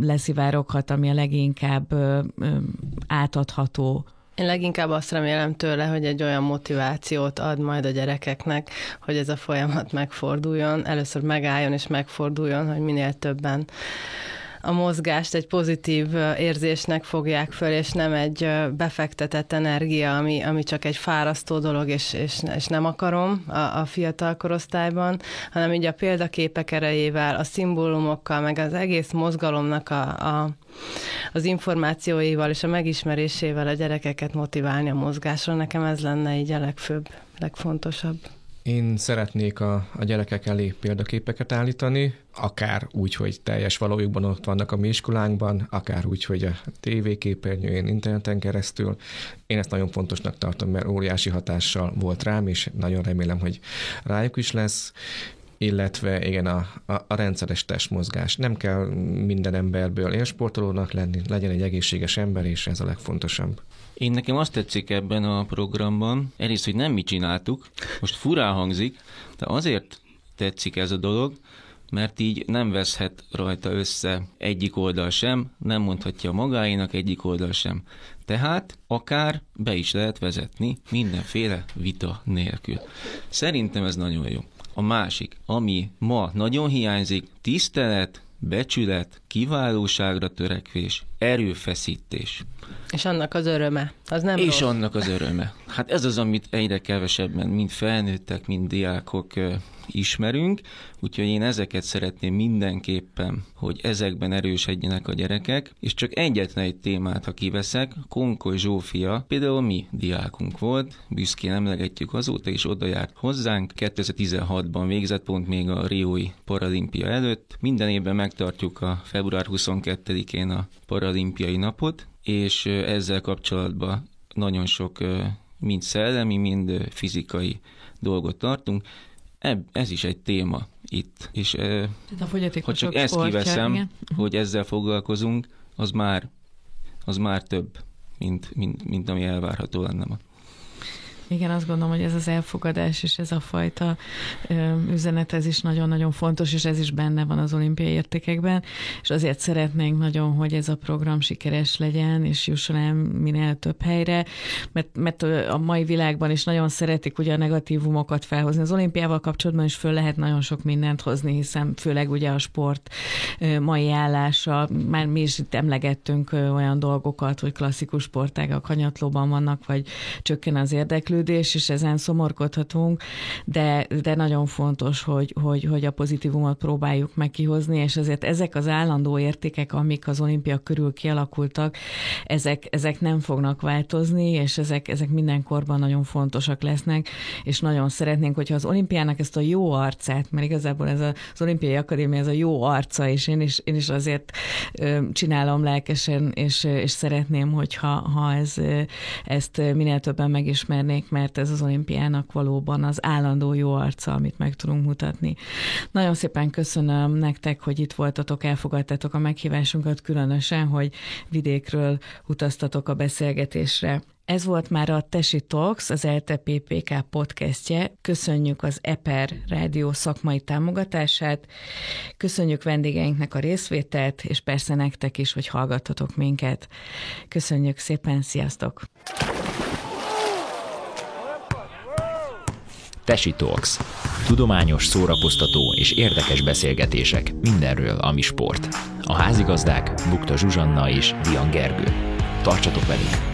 leszivároghat, ami a leginkább átadható? Én leginkább azt remélem tőle, hogy egy olyan motivációt ad majd a gyerekeknek, hogy ez a folyamat megforduljon, először megálljon és megforduljon, hogy minél többen a mozgást egy pozitív érzésnek fogják föl, és nem egy befektetett energia, ami, ami csak egy fárasztó dolog, és, és, és nem akarom a, a fiatal korosztályban, hanem így a példaképek erejével, a szimbólumokkal, meg az egész mozgalomnak a, a az információival és a megismerésével a gyerekeket motiválni a mozgásra. Nekem ez lenne így a legfőbb, legfontosabb. Én szeretnék a, a gyerekek elé példaképeket állítani, akár úgy, hogy teljes valójukban ott vannak a mi iskolánkban, akár úgy, hogy a tévéképernyőjén, interneten keresztül. Én ezt nagyon fontosnak tartom, mert óriási hatással volt rám, és nagyon remélem, hogy rájuk is lesz illetve igen, a, a, a rendszeres testmozgás. Nem kell minden emberből élsportolónak lenni, legyen egy egészséges ember, és ez a legfontosabb. Én nekem azt tetszik ebben a programban, egyrészt, hogy nem mi csináltuk, most furán hangzik, de azért tetszik ez a dolog, mert így nem veszhet rajta össze egyik oldal sem, nem mondhatja magáénak egyik oldal sem. Tehát akár be is lehet vezetni mindenféle vita nélkül. Szerintem ez nagyon jó. A másik, ami ma nagyon hiányzik, tisztelet, becsület, kiválóságra törekvés, erőfeszítés. És annak az öröme, az nem És rossz. annak az öröme. Hát ez az, amit egyre kevesebben, mind felnőttek, mind diákok ismerünk, úgyhogy én ezeket szeretném mindenképpen, hogy ezekben erősödjenek a gyerekek, és csak egyetlen egy témát, ha kiveszek, Konkoly Zsófia, például mi diákunk volt, büszkén emlegetjük azóta, és oda járt hozzánk, 2016-ban végzett pont még a Riói paralimpia előtt. Minden évben megtartjuk a február 22-én a paralimpiai napot, és ezzel kapcsolatban nagyon sok mind szellemi, mind fizikai dolgot tartunk. Ez is egy téma itt, és a ha csak ezt kiveszem, igen. hogy ezzel foglalkozunk, az már, az már több, mint, mint, mint ami elvárható lenne ma. Igen, azt gondolom, hogy ez az elfogadás és ez a fajta üzenet, ez is nagyon-nagyon fontos, és ez is benne van az olimpiai értékekben, és azért szeretnénk nagyon, hogy ez a program sikeres legyen, és jusson el minél több helyre, mert, mert a mai világban is nagyon szeretik ugye a negatívumokat felhozni. Az olimpiával kapcsolatban is föl lehet nagyon sok mindent hozni, hiszen főleg ugye a sport mai állása, már mi is itt emlegettünk olyan dolgokat, hogy klasszikus sportágak hanyatlóban vannak, vagy csökken az érdeklődés, és ezen szomorkodhatunk, de, de nagyon fontos, hogy, hogy, hogy a pozitívumot próbáljuk meg kihozni, és azért ezek az állandó értékek, amik az olimpia körül kialakultak, ezek, ezek nem fognak változni, és ezek, ezek mindenkorban nagyon fontosak lesznek, és nagyon szeretnénk, hogyha az olimpiának ezt a jó arcát, mert igazából ez a, az olimpiai akadémia ez a jó arca, és én is, én is azért csinálom lelkesen, és, és szeretném, hogyha ha ez, ezt minél többen megismernék, mert ez az olimpiának valóban az állandó jó arca, amit meg tudunk mutatni. Nagyon szépen köszönöm nektek, hogy itt voltatok, elfogadtatok a meghívásunkat, különösen, hogy vidékről utaztatok a beszélgetésre. Ez volt már a Tesi Talks, az ELTE PPK podcastje. Köszönjük az EPER rádió szakmai támogatását, köszönjük vendégeinknek a részvételt, és persze nektek is, hogy hallgattatok minket. Köszönjük szépen, sziasztok! Tesi Talks. Tudományos, szórakoztató és érdekes beszélgetések mindenről, ami sport. A házigazdák Bukta Zsuzsanna és Dian Gergő. Tartsatok velünk!